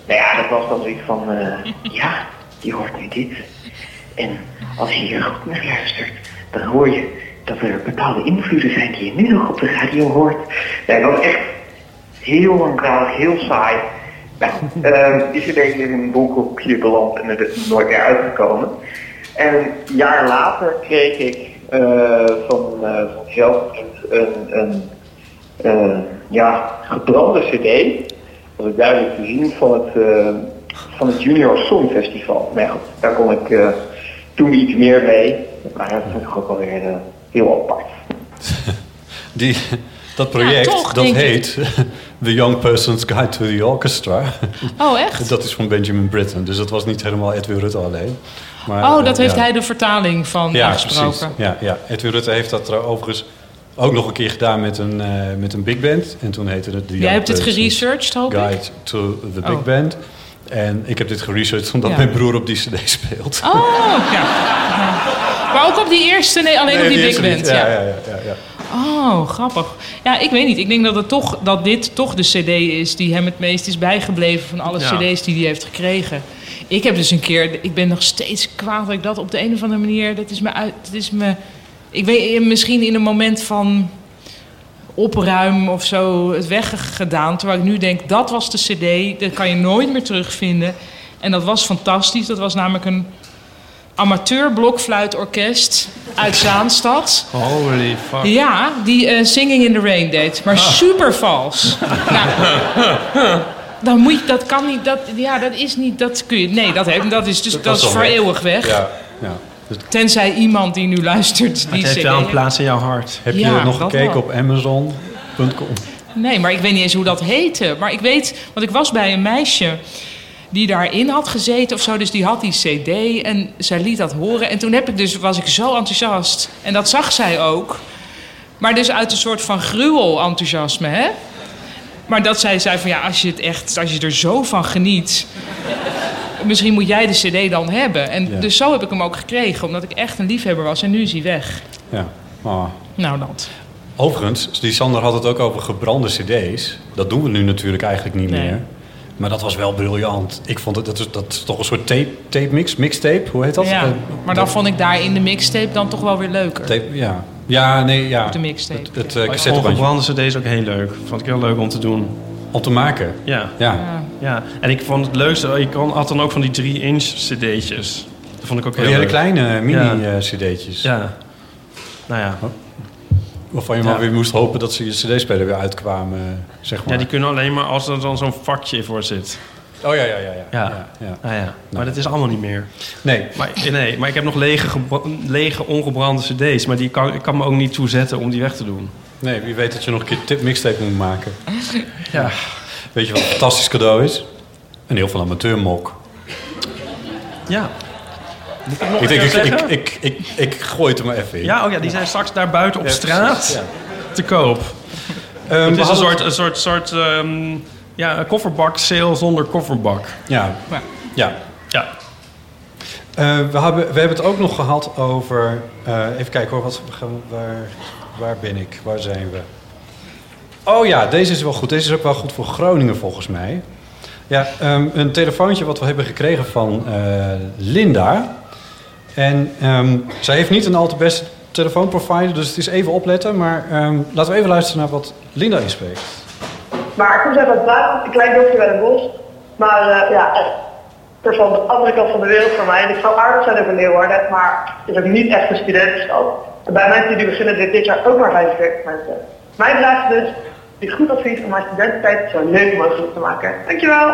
nou ja, dat was dan zoiets van... eh, ja, je hoort nu dit. En als je hier goed naar luistert, dan hoor je dat er bepaalde invloeden zijn die je nu nog op de radio hoort. Nee, dat was echt heel langdradig, heel saai. Nou, ehm, die cd is in een boekhoekje beland en het is nooit meer uitgekomen. En een jaar later kreeg ik eh, van, eh van zelf een, een eh, ja, gebrande cd. Dat is duidelijk te zien van het, eh, van het Junior Song Festival. Maar goed, daar kon ik eh, toen iets meer mee. Maar dat vind ik ook alweer heel apart. Die, dat project, toch, dat ik. heet The Young Person's Guide to the Orchestra. Oh, echt? Dat is van Benjamin Britten. Dus dat was niet helemaal Edwin Rutte alleen. Maar, Oh, eh, dat heeft ja. hij de vertaling van Ja, aangesproken. precies. Ja, ja. Edwin Rutte heeft dat er overigens ook nog een keer gedaan met een, eh, met een big band. En toen heette het The Jij Young hebt dit Person's geresearched, hoop ik? Guide to the Big Oh. Band. En ik heb dit geresearched omdat Ja. mijn broer op die cd speelt. Oh, ja. Maar ook op die eerste, nee, alleen Nee, op die, big band. niet. Ja. Ja, ja, ja, ja, ja. Oh, grappig. Ja, ik weet niet. Ik denk dat, het toch, dat dit toch de cd is die hem het meest is bijgebleven van alle Ja. cd's die hij heeft gekregen. Ik heb dus een keer, ik ben nog steeds kwaad dat ik dat op de een of andere manier, dat is me uit, dat is me, ik weet misschien in een moment van opruim of zo het weggedaan. Terwijl ik nu denk, dat was de cd, dat kan je nooit meer terugvinden. En dat was fantastisch. Dat was namelijk een amateur blokfluitorkest uit Zaanstad. Holy fuck. Ja, die eh, Singing in the Rain deed. Maar super vals. nou, dan moet je, dat kan niet, dat, ja, dat is niet, dat kun je, nee, dat, heeft, dat is dus, dat, is voor weg. eeuwig weg. Ja, ja. Dus Tenzij iemand die nu luistert, die het heeft wel een plaats in jouw hart. heb je Ja, nog dat gekeken wel. op Amazon.com? Nee, maar ik weet niet eens hoe dat heette. Maar ik weet, want ik was bij een meisje die daarin had gezeten of zo. Dus die had die cd en zij liet dat horen. En toen heb ik dus, was ik zo enthousiast. En dat zag zij ook. Maar dus uit een soort van gruwel-enthousiasme, hè? Maar dat zij zei van ja, als je, het echt, als je er zo van geniet... misschien moet jij de cd dan hebben. En Ja. dus zo heb ik hem ook gekregen, omdat ik echt een liefhebber was. En nu is hij weg. Ja. Ah. Nou, dat. Overigens, die Sander had het ook over gebrande cd's. Dat doen we nu natuurlijk eigenlijk niet Nee. meer. Maar dat was wel briljant. Ik vond het, dat is, dat is toch een soort tape, tape mix, mixtape, hoe heet dat? Ja, Eh, maar dan vond ik daar in de mixtape dan toch wel weer leuker. tape, ja. Ja, nee, ja. Op de mixtape. Het, het Oh, uh, ik vond gebrande cd's ook heel leuk. Vond ik heel leuk om te doen. Om te maken? Ja. Ja. ja. En ik vond het leukste, ik kon- had dan ook van die 3-inch cd'tjes. Dat vond ik ook Oh, heel die hele kleine Ja. mini-cd'tjes. Ja. Nou ja. Waarvan je Ja. maar weer moest hopen dat ze je cd-speler weer uitkwamen, zeg maar. Ja, die kunnen alleen maar als er dan zo'n vakje voor zit. Oh ja, ja, ja. ja. Ja, ja, ja. Ah, ja. Maar dat is allemaal niet meer. Nee. Maar, nee, maar ik heb nog lege, lege ongebrande cd's. Maar die kan, ik kan me ook niet toezetten om die weg te doen. Nee, wie weet dat je nog een keer tip mixtape moet maken. Ja. Weet je wat een fantastisch cadeau is? Een heel veel amateurmok. Ja. Moet ik nog Ik ik, ik, zeggen? ik, ik, ik gooi het er maar even in. Ja, oh ja, die zijn straks daar buiten op Ja, straat ja. te koop. Ehm, het is een soort, een soort, soort ehm, ja, een kofferbak sale zonder kofferbak. Ja. Ja. Ja. Eh, we, hebben, we hebben het ook nog gehad over... eh, even kijken hoor, wat, waar, waar ben ik? Waar zijn we? Oh ja, deze is wel goed. Deze is ook wel goed voor Groningen volgens mij. Ja, ehm, een telefoontje wat we hebben gekregen van eh, Linda. En ehm, zij heeft niet een al te beste telefoonprovider, dus het is even opletten. Maar ehm, laten we even luisteren naar wat Linda inspreekt. Maar ik kom uit het buitenland, een klein dorpje bij Den Bosch. Maar eh, ja, echt van de andere kant van de wereld voor mij. En ik zou aardig zijn over Leeuwarden, maar is ook niet echt een studentenstad. En bij mijn studie beginnen dit, dit jaar ook maar 45 mensen. Mijn vraag is dus, die goed advies om mijn studententijd zo leuk mogelijk te maken. Dankjewel!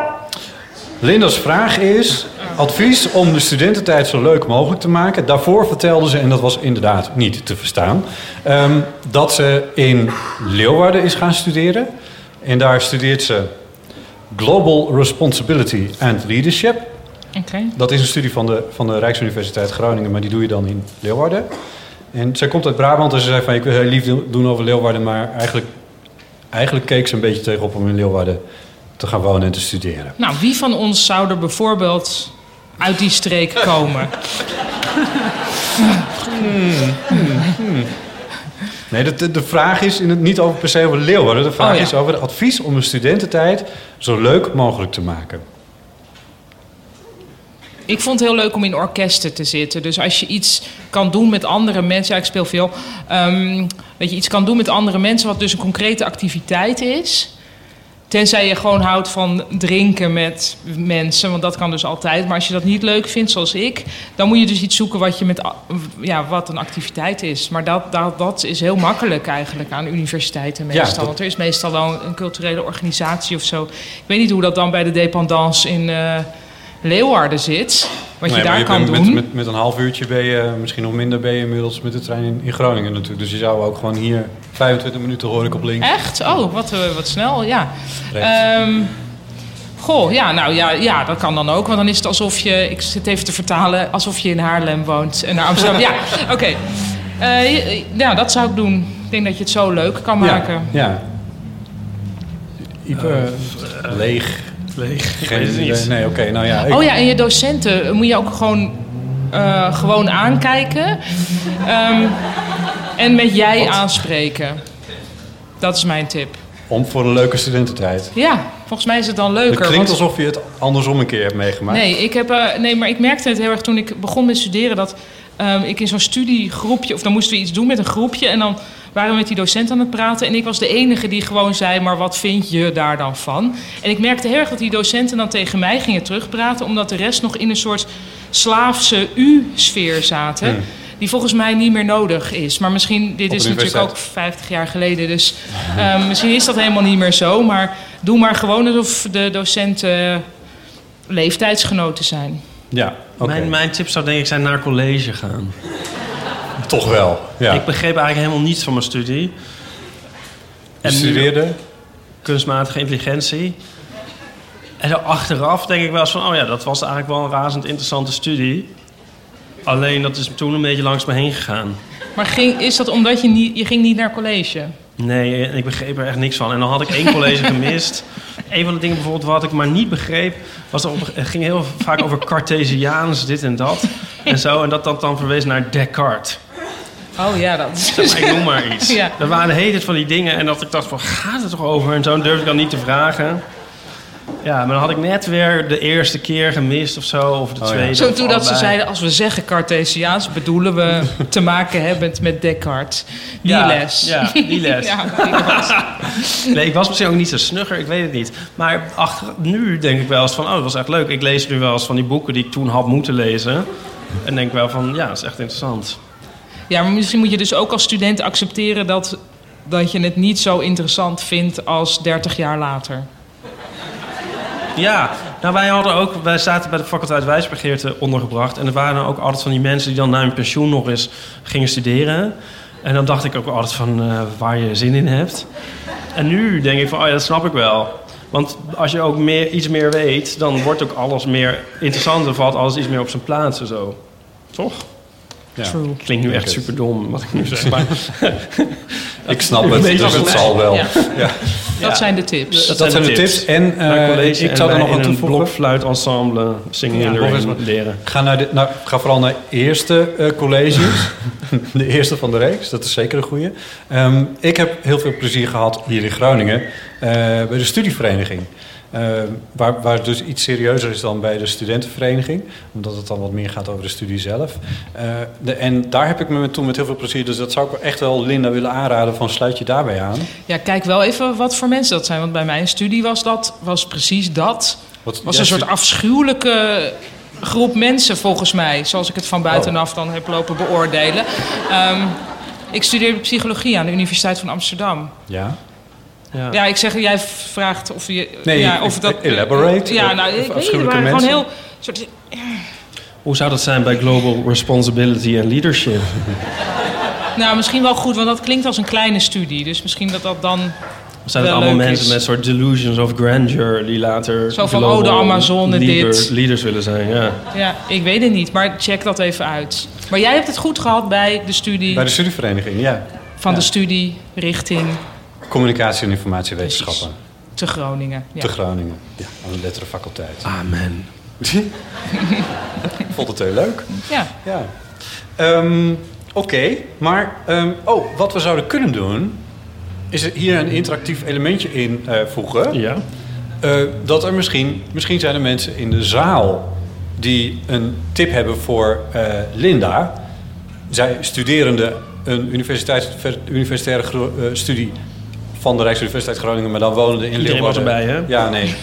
Linda's vraag is: advies om de studententijd zo leuk mogelijk te maken. Daarvoor vertelde ze, en dat was inderdaad niet te verstaan, ehm, dat ze in Leeuwarden is gaan studeren. En daar studeert ze Global Responsibility and Leadership. Oké. Dat is een studie van de, van de Rijksuniversiteit Groningen, maar die doe je dan in Leeuwarden. En zij komt uit Brabant en ze zei van ik wil heel lief doen over Leeuwarden, maar eigenlijk, eigenlijk keek ze een beetje tegenop om in Leeuwarden te gaan wonen en te studeren. Nou, wie van ons zou er bijvoorbeeld uit die streek komen? Nee, de, de, vraag is in het, niet over per se over Leeuwarden. De vraag Oh, ja. is over het advies om de studententijd zo leuk mogelijk te maken. Ik vond het heel leuk om in orkesten te zitten. Dus als je iets kan doen met andere mensen... Ja, ik speel veel. ehm, dat je iets kan doen met andere mensen... wat dus een concrete activiteit is... Tenzij je gewoon houdt van drinken met mensen, want dat kan dus altijd. Maar als je dat niet leuk vindt, zoals ik, dan moet je dus iets zoeken wat, je met, ja, wat een activiteit is. Maar dat, dat, dat is heel makkelijk eigenlijk aan universiteiten Ja, meestal. dat- Want er is meestal wel een culturele organisatie of zo. Ik weet niet hoe dat dan bij de dependance in eh, Leeuwarden zit. Wat Nee, je daar kan doen. Met, met, met een half uurtje ben je, misschien nog minder, ben je inmiddels met de trein in, in Groningen natuurlijk. Dus je zou ook gewoon hier 25 minuten hoor ik op links. Echt? Oh, wat, eh, wat snel, ja. Ehm, goh, ja, nou ja, ja, dat kan dan ook. Want dan is het alsof je, ik zit even te vertalen, alsof je in Haarlem woont en naar Amsterdam. ja, oké. Eh, ja, dat zou ik doen. Ik denk dat je het zo leuk kan maken. Ja. ja. Leeg. Leeg. Geen het niet. idee. Nee, oké, nou ja. ik- Oh ja, en je docenten moet je ook gewoon, eh, gewoon aankijken. Ehm, en met jij aanspreken. Dat is mijn tip. Om voor een leuke studententijd. Ja, volgens mij is het dan Het leuker. klinkt want- alsof je het andersom een keer hebt meegemaakt. Nee, ik heb, eh, nee, maar ik merkte het heel erg toen ik begon met studeren... dat ehm, ik in zo'n studiegroepje... of dan moesten we iets doen met een groepje... en dan waren we met die docent aan het praten... en ik was de enige die gewoon zei... maar wat vind je daar dan van? En ik merkte heel erg dat die docenten dan tegen mij gingen terugpraten... omdat de rest nog in een soort slaafse U-sfeer zaten. Die volgens mij niet meer nodig is. Maar misschien, dit is natuurlijk ook universiteit. 50 jaar geleden. Dus ehm, misschien is dat helemaal niet meer zo. Maar doe maar gewoon alsof de docenten leeftijdsgenoten zijn. Ja, oké. Mijn, mijn tip zou denk ik zijn naar college gaan. Toch wel, ja. Ik begreep eigenlijk helemaal niets van mijn studie. Je studeerde? kunstmatige intelligentie. En zo achteraf denk ik wel eens van... oh ja, dat was eigenlijk wel een razend interessante studie. Alleen dat is toen een beetje langs me heen gegaan. Maar ging, is dat omdat je niet, je ging niet naar college? Nee, en ik begreep er echt niks van. En dan had ik één college gemist. Een van de dingen bijvoorbeeld wat ik maar niet begreep... Was dat op, het ging heel vaak over Cartesiaans, dit en dat. En zo, en dat dat dan verwees naar Descartes. Oh ja, dat is... Zeg maar, ik noem maar iets. Ja. Er waren hele van die dingen en dat ik dacht van, gaat het toch over? En zo durfde ik dan niet te vragen. Ja, maar dan had ik net weer de eerste keer gemist of zo, of de tweede. Zo toen dat ze zeiden, als we zeggen Cartesiaans, bedoelen we te maken hebbend met Descartes. Die Ja, les. Ja, die les. Ja, die les. Nee, ik was misschien ook niet zo snugger, ik weet het niet. Maar achter, nu denk ik wel eens van, oh, dat was echt leuk. Ik lees nu wel eens van die boeken die ik toen had moeten lezen. En denk wel van, ja, dat is echt interessant. Ja, maar misschien moet je dus ook als student accepteren dat, dat je het niet zo interessant vindt als 30 jaar later. Ja, nou wij hadden ook, wij zaten bij de faculteit wijsbegeerte ondergebracht. En er waren ook altijd van die mensen die dan na hun pensioen nog eens gingen studeren. En dan dacht ik ook altijd van eh, waar je zin in hebt. En nu denk ik van, oh ja, dat snap ik wel. Want als je ook meer, iets meer weet, dan wordt ook alles meer interessant. Dan valt alles iets meer op zijn plaats en zo. Toch? Ja. True. Klinkt nu echt super dom wat ik nu zeg. Maar Ik snap het, dus het zal wel. Ja. Ja. Dat zijn de tips. Dat zijn de tips. En eh, ik zou er nog aan in een toevoegen. blokfluitensemble zingen Ja, en nog erin eens wat. leren. Ga, naar de, nou, ga vooral naar eerste eh, colleges. de eerste van de reeks, dat is zeker een goede. ik heb heel veel plezier gehad hier in Groningen eh, bij de studievereniging. Eh, waar, waar het dus iets serieuzer is dan bij de studentenvereniging. Omdat het dan wat meer gaat over de studie zelf. Eh, de, en daar heb ik me toen met heel veel plezier... dus dat zou ik echt wel Linda willen aanraden van sluit je daarbij aan. Ja, kijk wel even wat voor mensen dat zijn. Want bij mijn studie was dat was precies dat. Wat, was een soort afschuwelijke groep mensen volgens mij. Zoals ik het van buitenaf dan heb lopen beoordelen. Ehm, ik studeerde psychologie aan de Universiteit van Amsterdam. Ja. Ja. Ja, ik zeg, jij vraagt of je... Nee, ja, of dat, elaborate. Ja, nou, ik weet niet, waren gewoon heel... Soort, Hoe zou dat zijn bij Global Responsibility and Leadership? nou, misschien wel goed, want dat klinkt als een kleine studie. Dus misschien dat dat dan Zijn het allemaal leuk mensen is. met soort delusions of grandeur die later Zo van, oh, de Amazone leader- dit. leaders willen zijn? Ja. Ja, ik weet het niet, maar check dat even uit. Maar jij hebt het goed gehad bij de studie Bij de studievereniging, ja. van Ja. de studie richting Communicatie en informatiewetenschappen. te Groningen. Ja. Te Groningen. Ja, aan de letterenfaculteit. Amen. Ik vond het heel leuk. Ja. Ja. Ehm, Oké, maar ehm, oh, wat we zouden kunnen doen... is er hier een interactief elementje in eh, voegen. Ja. Eh, dat er misschien... Misschien zijn er mensen in de zaal... die een tip hebben voor eh, Linda. Zij studerende een universitaire studie... van de Rijksuniversiteit Groningen... maar dan wonende in Iedereen was Leeuwarden. erbij, hè? Ja, nee.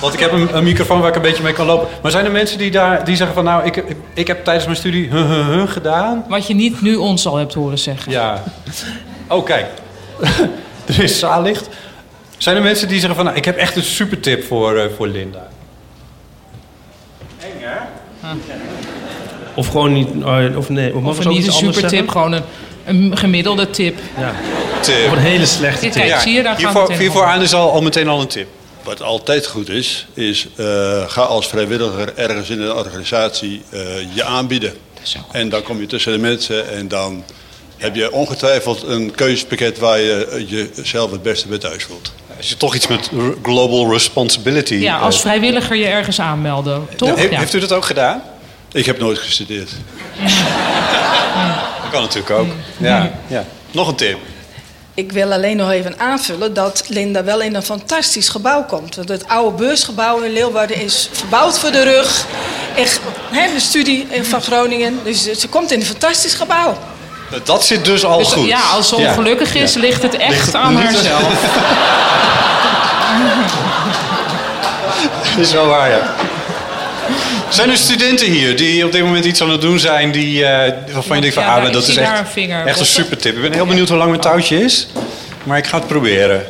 Want ik heb een, een microfoon waar ik een beetje mee kan lopen. Maar zijn er mensen die, daar, die zeggen van... nou, ik, ik, ik heb tijdens mijn studie huh, huh, huh gedaan. Wat je niet nu ons al hebt horen zeggen. Ja. Oh, kijk. er is zaallicht. Zijn er mensen die zeggen van... nou, ik heb echt een super tip voor, eh, voor Linda. Of gewoon niet... oh, of nee, of, Of niet een super tip, gewoon een, een gemiddelde tip. Ja. Of een hele slechte Kijk, tip. zie je, daar hiervoor, hiervoor aan is al, al meteen al een tip. Wat altijd goed is, is eh, ga als vrijwilliger ergens in een organisatie eh, je aanbieden. En dan kom je tussen de mensen en dan heb je ongetwijfeld een keuzepakket waar je eh, jezelf het beste bij thuis voelt. Als je toch iets met global responsibility... Ja, als vrijwilliger je ergens aanmelden, toch? Heeft, Ja. heeft u dat ook gedaan? Ik heb nooit gestudeerd. Dat kan natuurlijk ook. Ja, ja. Nog een tip. Ik wil alleen nog even aanvullen dat Linda wel in een fantastisch gebouw komt. Want het oude beursgebouw in Leeuwarden is verbouwd voor de rug. Echt, hè, de studie van Groningen. Dus ze komt in een fantastisch gebouw. Dat zit dus al Dus goed. ja, als ze Ja. ongelukkig is, Ja. ligt het echt Ligt het aan haarzelf. is wel waar, ja. Zijn er studenten hier die op dit moment iets aan het doen zijn... Die, eh, waarvan je denkt van, Ja, ah, dat is echt, een vinger. echt een super tip. Ik ben heel benieuwd hoe lang mijn touwtje is. Maar ik ga het proberen.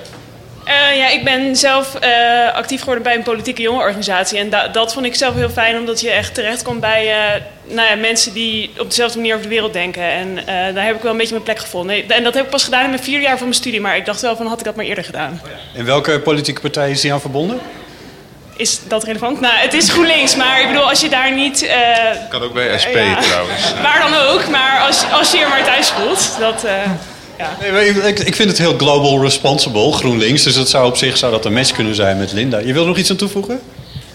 Eh, ja, ik ben zelf eh, actief geworden bij een politieke jongerenorganisatie. En da- dat vond ik zelf heel fijn, omdat je echt terechtkomt bij eh, nou ja, mensen die op dezelfde manier over de wereld denken. En eh, daar heb ik wel een beetje mijn plek gevonden. En dat heb ik pas gedaan in mijn vierde jaar van mijn studie. Maar ik dacht wel van, had ik dat maar eerder gedaan. En welke politieke partij is die aan verbonden? Is dat relevant? Nou, het is GroenLinks, maar ik bedoel, als je daar niet... eh, Kan ook bij SP Ja. trouwens. waar dan ook, maar als, als je je maar thuis voelt, dat... eh, ja. Nee, ik, ik- vind het heel global responsible, GroenLinks. Dus dat zou op zich zou dat een match kunnen zijn met Linda. Je wil er nog iets aan toevoegen?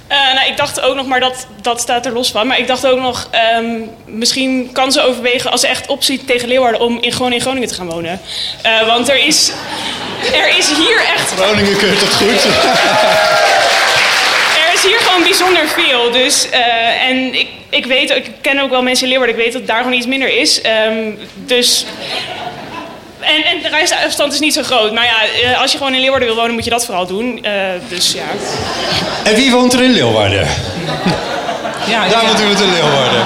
Eh, nou, ik dacht ook nog, maar dat, dat staat er los van. Maar ik dacht ook nog, ehm, misschien kan ze overwegen als ze echt opziet tegen Leeuwarden om in, gewoon in Groningen te gaan wonen. Eh, want er is, er is hier echt. Groningen keurt het goed. Er hier gewoon bijzonder veel. Dus, eh, en ik, ik weet, ik ken ook wel mensen in Leeuwarden, ik weet dat daar gewoon iets minder is. Ehm, dus. En, en de reisafstand is niet zo groot. Maar ja, eh, als je gewoon in Leeuwarden wil wonen, moet je dat vooral doen. Eh, dus ja. En wie woont er in Leeuwarden? Ja, Daar moet iemand in Leeuwarden.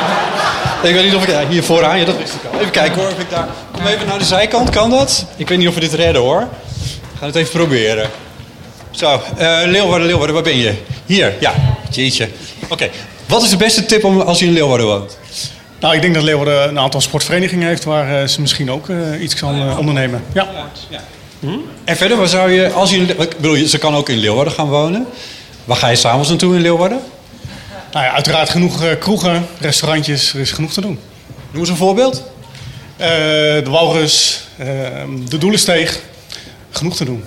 Ik weet niet of ik... ja, Hier vooraan, ja, dat wist ik al. Even kijken hoor, of ik daar... Kom even naar de zijkant, kan dat? Ik weet niet of we dit redden hoor. We gaan het even proberen. Zo, eh, Leeuwarden, Leeuwarden, waar ben je? Hier, ja. Jeetje. Oké, wat is de beste tip om, als je in Leeuwarden woont? Nou, ik denk dat Leeuwarden een aantal sportverenigingen heeft waar eh, ze misschien ook eh, iets kan ondernemen. Ja. En verder, waar zou je... Als je ik bedoel, ze kan ook in Leeuwarden gaan wonen. Waar ga je s'avonds naartoe in Leeuwarden? Nou ja, uiteraard genoeg kroegen, restaurantjes, er is genoeg te doen. Noem eens een voorbeeld. De Walrus, de Doelensteeg, genoeg te doen.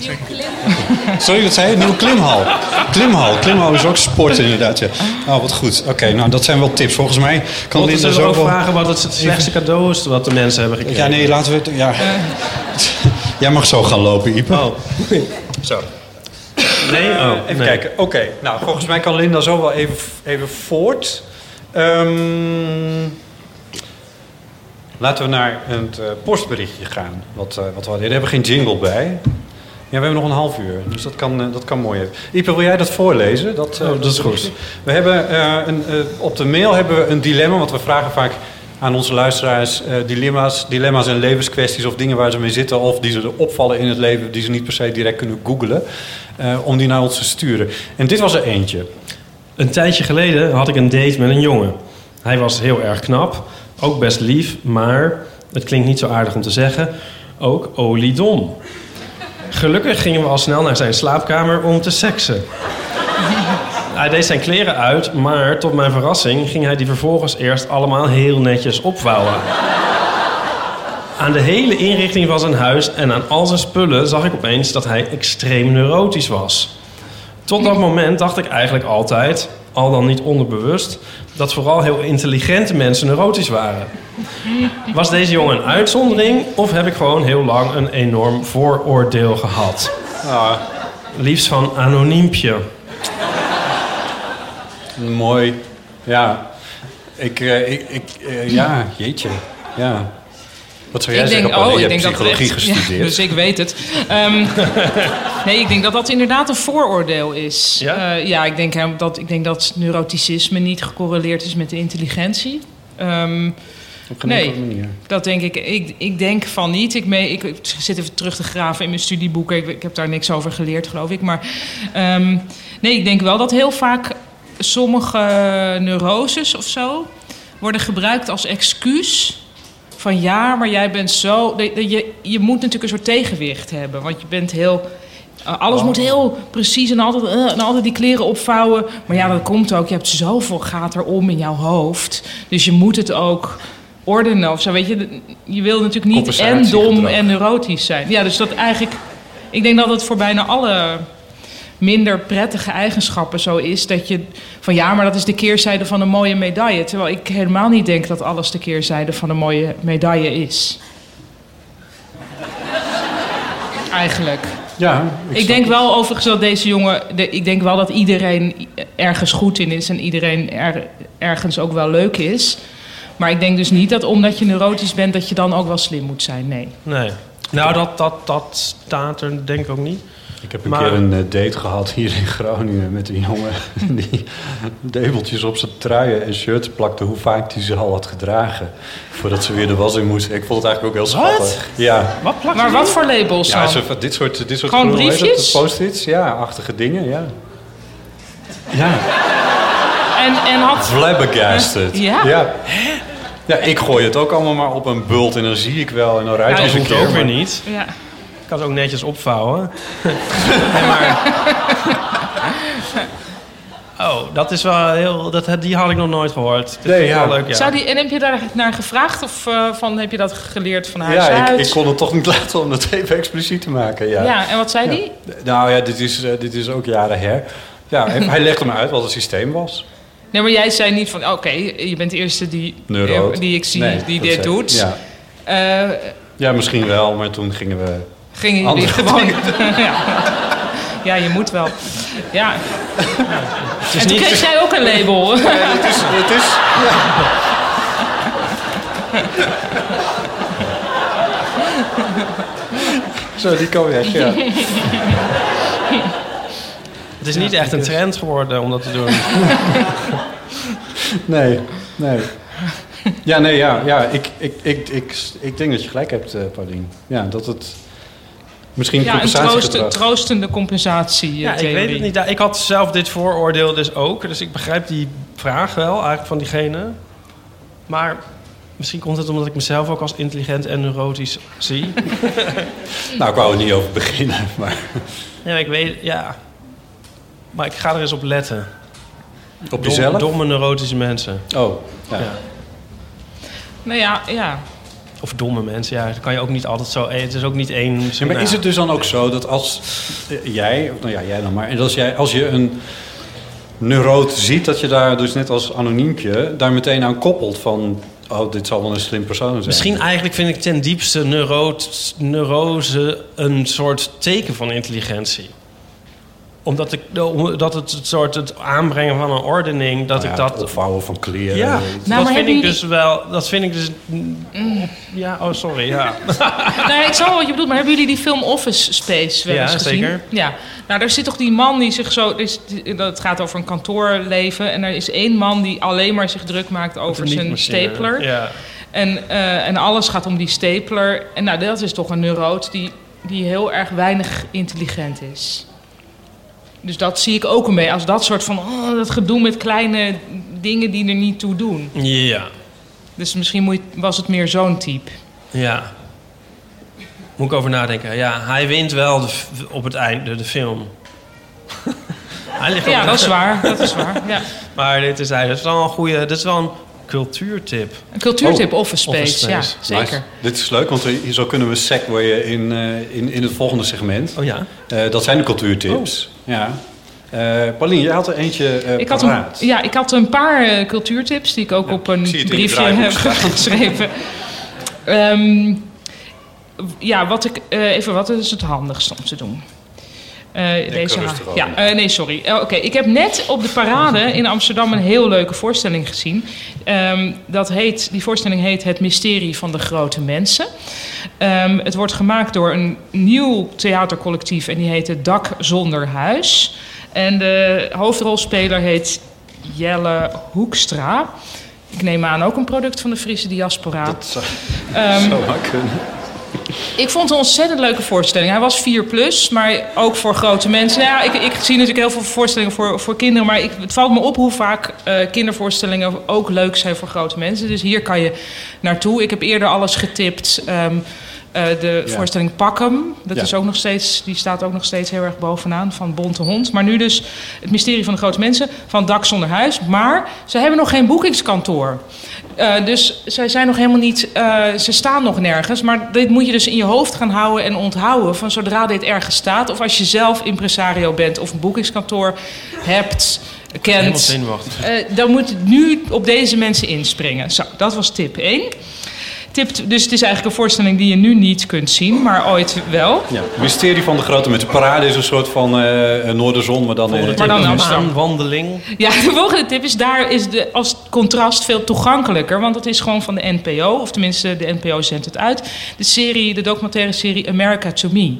Sorry, dat zei je? Nieuwe klimhal. Klimhal. Klimhal is ook sport inderdaad, ja. Oh, wat goed. Oké, nou dat zijn wel tips. Volgens mij kan Linda ze zo ook wel... vragen wat het slechtste cadeau is wat de mensen hebben gekregen? Ja, nee, laten we het... Ja. Jij mag zo gaan lopen, Ipe. Oh. Zo. Nee? Oh, even nee. kijken. Oké, nou volgens mij kan Linda zo wel even, even voort. Ehm, laten we naar het eh, postberichtje gaan. Wat, eh, wat we hadden. Er hebben we geen jingle bij. Ja, we hebben nog een half uur, dus dat kan, eh, dat kan mooi even. Ipe, wil jij dat voorlezen? Dat, eh, Oh, dat is goed. We hebben, eh, een, op de mail hebben we een dilemma, want we vragen vaak aan onze luisteraars dilemma's, dilemma's en levenskwesties of dingen waar ze mee zitten of die ze opvallen in het leven die ze niet per se direct kunnen googlen, om die naar ons te sturen. En dit was er eentje. Een tijdje geleden had ik een date met een jongen. Hij was heel erg knap, ook best lief, maar het klinkt niet zo aardig om te zeggen, ook oliedom. Gelukkig gingen we al snel naar zijn slaapkamer om te seksen. Hij deed zijn kleren uit, maar tot mijn verrassing ging hij die vervolgens eerst allemaal heel netjes opvouwen. Aan de hele inrichting van zijn huis en aan al zijn spullen zag ik opeens dat hij extreem neurotisch was. Tot dat moment dacht ik eigenlijk altijd, al dan niet onderbewust, dat vooral heel intelligente mensen neurotisch waren. Was deze jongen een uitzondering of heb ik gewoon heel lang een enorm vooroordeel gehad? Liefst van anoniempje. Mooi. Ja. Ik, eh, ik, ik eh, ja, jeetje. Ja. Wat zou jij ik zeggen? denk, oh, je ik hebt denk dat het psychologie echt- gestudeerd. Ja, dus ik weet het. Ehm, nee, ik denk dat dat inderdaad een vooroordeel is. Ja, ja ik, denk, hem dat, ik denk dat neuroticisme niet gecorreleerd is met de intelligentie. Ehm, Op geen nee, manier. dat denk ik. Ik, ik denk van niet. Ik, mee, ik, ik zit even terug te graven in mijn studieboeken. Ik, ik heb daar niks over geleerd, geloof ik. Maar ehm, nee, ik denk wel dat heel vaak sommige neuroses of zo worden gebruikt als excuus. Van ja, maar jij bent zo. Je, je moet natuurlijk een soort tegenwicht hebben. Want je bent heel. uh, Alles moet heel precies en altijd, uh, en altijd die kleren opvouwen. Maar ja, dat komt ook. Je hebt zoveel gaat erom in jouw hoofd. Dus je moet het ook ordenen of zo. Weet je, je wil natuurlijk niet en dom en neurotisch zijn. Ja, dus dat eigenlijk. Ik denk dat het voor bijna alle minder prettige eigenschappen zo is dat je van ja, maar dat is de keerzijde van een mooie medaille. Terwijl ik helemaal niet denk dat alles de keerzijde van een mooie medaille is. Eigenlijk. Ja, Ik, denk wel overigens dat deze jongen. de- ik denk wel dat iedereen ergens goed in is en iedereen er, ergens ook wel leuk is. Maar ik denk dus niet dat omdat je neurotisch bent, dat je dan ook wel slim moet zijn. Nee. Nee. Nou, dat, dat, dat staat er denk ik ook niet. Ik heb een Maar- keer een eh, date gehad hier in Groningen met een jongen die debeltjes op zijn truien en shirts plakte hoe vaak hij ze al had gedragen voordat ze weer de was in moesten. Ik vond het eigenlijk ook heel Wat? schattig. Ja. Wat plakt Maar wat voor labels Ja, dan? zo, van dit soort, dit soort Gewoon briefjes? Post-its, ja, achtige dingen, ja. Ja, En, en had... flabbergasted. Ja? Ja. Ja, ik gooi het ook allemaal maar op een bult en dan zie ik wel en dan ruikt Ja, het dat eens ook keer. weer maar- niet. Ja. Ik kan het ook netjes opvouwen. nee, maar... Oh, dat is wel heel... Dat, die had ik nog nooit gehoord. Nee, ja. wel leuk, ja. Zou die, en heb je daar naar gevraagd of eh, van, heb je dat geleerd van huis Ja, uit? ik, ik kon het toch niet laten om dat even expliciet te maken. Ja, Ja, en wat zei Ja. die? Nou ja, dit is, eh, dit is ook jaren her. Ja, hij, legde me uit wat het systeem was. Nee, maar jij zei niet van, oké, je bent de eerste die, Neurood. die ik zie Nee, die dit doet. Ja. Eh, ja, misschien wel, maar toen gingen we... gingen jullie gewoon... ja. ja, je moet wel. Ja. is en toen kreeg jij ook een label. Ja, het is... Het is Zo, die kan weg, ja. Het is niet echt een trend geworden om dat te doen. Nee, nee. Ja, nee, ja, ja ik, ik, ik, ik, ik denk dat je gelijk hebt, eh Paulien. Ja, dat het misschien Ja, een troost, troostende compensatie. Ja, ik weet het niet. Ja, Ik had zelf dit vooroordeel dus ook. Dus ik begrijp die vraag wel eigenlijk van diegene. Maar misschien komt het omdat ik mezelf ook als intelligent en neurotisch zie. Nou, ik wou er niet over beginnen, maar... ja, ik weet... Ja. Maar ik ga er eens op letten. Op jezelf? Domme neurotische mensen. Oh, ja. Nou ja, ja. Of domme mensen, ja. Dat kan je ook niet altijd zo... eh, Het is ook niet één... Ja, maar is het dus dan ook zo dat als eh, jij, of nou ja, jij dan maar, en als, jij, als je een neuroot ziet, dat je daar dus net als anoniempje daar meteen aan koppelt van, oh, dit zal wel een slim persoon zijn. Misschien eigenlijk vind ik ten diepste neuroot, neurose een soort teken van intelligentie. Omdat ik, omdat het het soort het aanbrengen van een ordening, dat Nou ik ja, dat het opvouwen van kleren. Ja, Nou, dat maar vind ik jullie- dus wel. Dat vind ik dus. Ja, oh sorry, ja. nou, ja, ik snap wel wat je bedoelt, maar hebben jullie die film Office Space wel Ja, eens gezien? zeker. Ja, nou daar zit toch die man die zich zo... Is, dat gaat over een kantoorleven en er is één man die alleen maar zich druk maakt over zijn stapler. Ja. En, eh, en alles gaat om die stapler. En nou, dat is toch een neuroot die, die heel erg weinig intelligent is. Dus dat zie ik ook een beetje als dat soort van... Oh, dat gedoe met kleine dingen die er niet toe doen. Ja, Dus misschien moet je- was het meer zo'n type. ja. Moet ik over nadenken. Ja, hij wint wel de op het einde de film. hij ligt op Ja, de- dat is waar. Dat is waar. Ja. Maar dit is, is wel een goede. Dit is wel een cultuurtip. Een cultuurtip, Oh, Office Space, ja, zeker. Nice. Dit is leuk, want hier zo kunnen we segwayen in, eh, in, in het volgende segment. Oh ja? Eh, dat zijn de cultuurtips. Ja. Eh Paulien, jij had er eentje eh Ik had, een, ja, ik had een paar eh, cultuurtips die ik ook op een briefje heb geschreven. Ehm, ja, wat ik, even wat is het handigst om te doen? Eh, deze ja, eh, nee, sorry. Eh, Oké, ik heb net op de parade in Amsterdam een heel leuke voorstelling gezien. Ehm, dat heet, die voorstelling heet Het Mysterie van de Grote Mensen. Ehm, het wordt gemaakt door een nieuw theatercollectief en die heet Het Dak Zonder Huis. En de hoofdrolspeler heet Jelle Hoekstra. Ik neem aan ook een product van de Friese diaspora. Dat zou, zou maar kunnen. Ik vond het een ontzettend leuke voorstelling. Hij was 4 plus, maar ook voor grote mensen. Nou ja, ik, ik zie natuurlijk heel veel voorstellingen voor, voor kinderen. Maar ik, het valt me op hoe vaak eh, kindervoorstellingen ook leuk zijn voor grote mensen. Dus hier kan je naartoe. Ik heb eerder alles getipt. ehm, eh, de Ja. voorstelling Pak hem. Dat Ja. is ook nog steeds, die staat ook nog steeds heel erg bovenaan van Bonte Hond. Maar nu dus het mysterie van de grote mensen van Dak zonder huis. Maar ze hebben nog geen boekingskantoor. Eh, dus zij zijn nog helemaal niet, eh, ze staan nog nergens. Maar dit moet je dus in je hoofd gaan houden en onthouden. Van zodra dit ergens staat. Of als je zelf impresario bent of een boekingskantoor hebt, kent. eh, dan moet het nu op deze mensen inspringen. Zo, dat was tip 1. Tip, dus het is eigenlijk een voorstelling die je nu niet kunt zien, maar ooit wel. Ja. Mysterie van de Grote met de parade is een soort van eh Noorderzon, maar dan... eh, Maar dan Amsterdam. Aanwandeling. Ja, de volgende tip is daar is de, als contrast veel toegankelijker. Want het is gewoon van de NPO, of tenminste de NPO zendt het uit. De serie, de documentaire serie America to Me.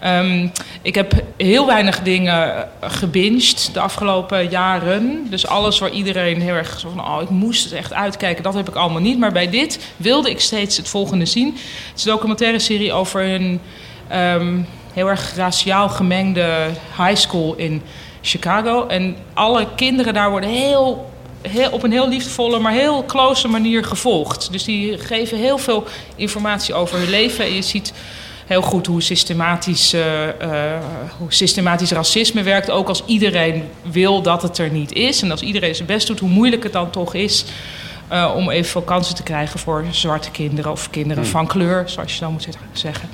Ehm, ik heb heel weinig dingen gebinged de afgelopen jaren. Dus alles waar iedereen heel erg zo van, oh ik moest het echt uitkijken, dat heb ik allemaal niet. Maar bij dit wilde ik het volgende zien. Het is een documentaire serie over een ehm, heel erg raciaal gemengde high school in Chicago. En alle kinderen daar worden heel, heel, op een heel liefdevolle, maar heel close manier gevolgd. Dus die geven heel veel informatie over hun leven. En je ziet heel goed hoe systematisch, eh, eh, hoe systematisch racisme werkt. Ook als iedereen wil dat het er niet is. En als iedereen zijn best doet, hoe moeilijk het dan toch is. Eh, om evenveel kansen te krijgen voor zwarte kinderen of kinderen Hmm. van kleur, zoals je dan moet zeggen.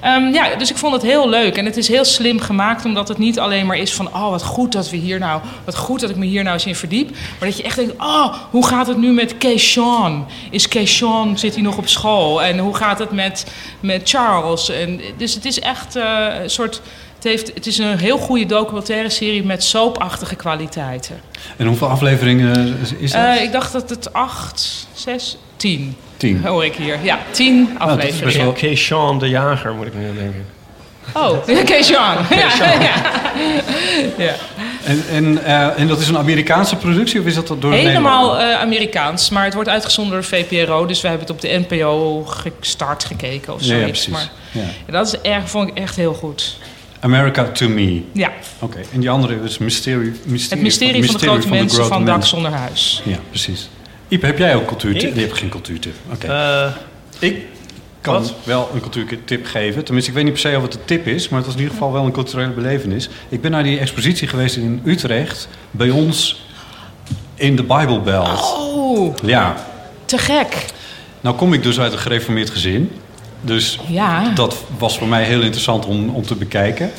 Ehm, ja, dus ik vond het heel leuk. En het is heel slim gemaakt, omdat het niet alleen maar is van... oh, wat goed dat we hier nou... wat goed dat ik me hier nou eens in verdiep. Maar dat je echt denkt, oh, hoe gaat het nu met Keyshawn? Is Keyshawn, zit hij nog op school? En hoe gaat het met, met Charles? En, dus het is echt eh, een soort... Het, heeft, het is een heel goede documentaire serie met soapachtige kwaliteiten. En hoeveel afleveringen is dat? Eh, ik dacht dat het acht, zes, tien. Tien. Hoor ik hier. Ja, tien dat is best afleveringen. wel de Jager, moet ik nu denken. Oh, Keyshawn. Ja, Keyshawn. ja. ja. En, en, eh, en dat is een Amerikaanse productie of is dat door Helemaal eh, Amerikaans, maar het wordt uitgezonden door VPRO. Dus we hebben het op de NPO gestart gekeken of Ja, ja, zoiets. precies. maar Ja. ja, dat is erg, vond ik echt heel goed. America to Me. Ja. Oké, en die andere is Mysterie, mysterie Het mysterie van de grote mensen van dak zonder huis. Ja, precies. Iep, heb jij ook cultuurtip? Ik? Je hebt geen cultuurtip. Oké. Eh, ik kan wat? wel een cultuurtip geven. Tenminste, ik weet niet per se of het een tip is, maar het was in ieder geval wel een culturele belevenis. Ik ben naar die expositie geweest in Utrecht, bij ons in de Bible Belt. Oh, Ja, te gek. nou kom ik dus uit een gereformeerd gezin. Dus Ja. dat was voor mij heel interessant om, om te bekijken.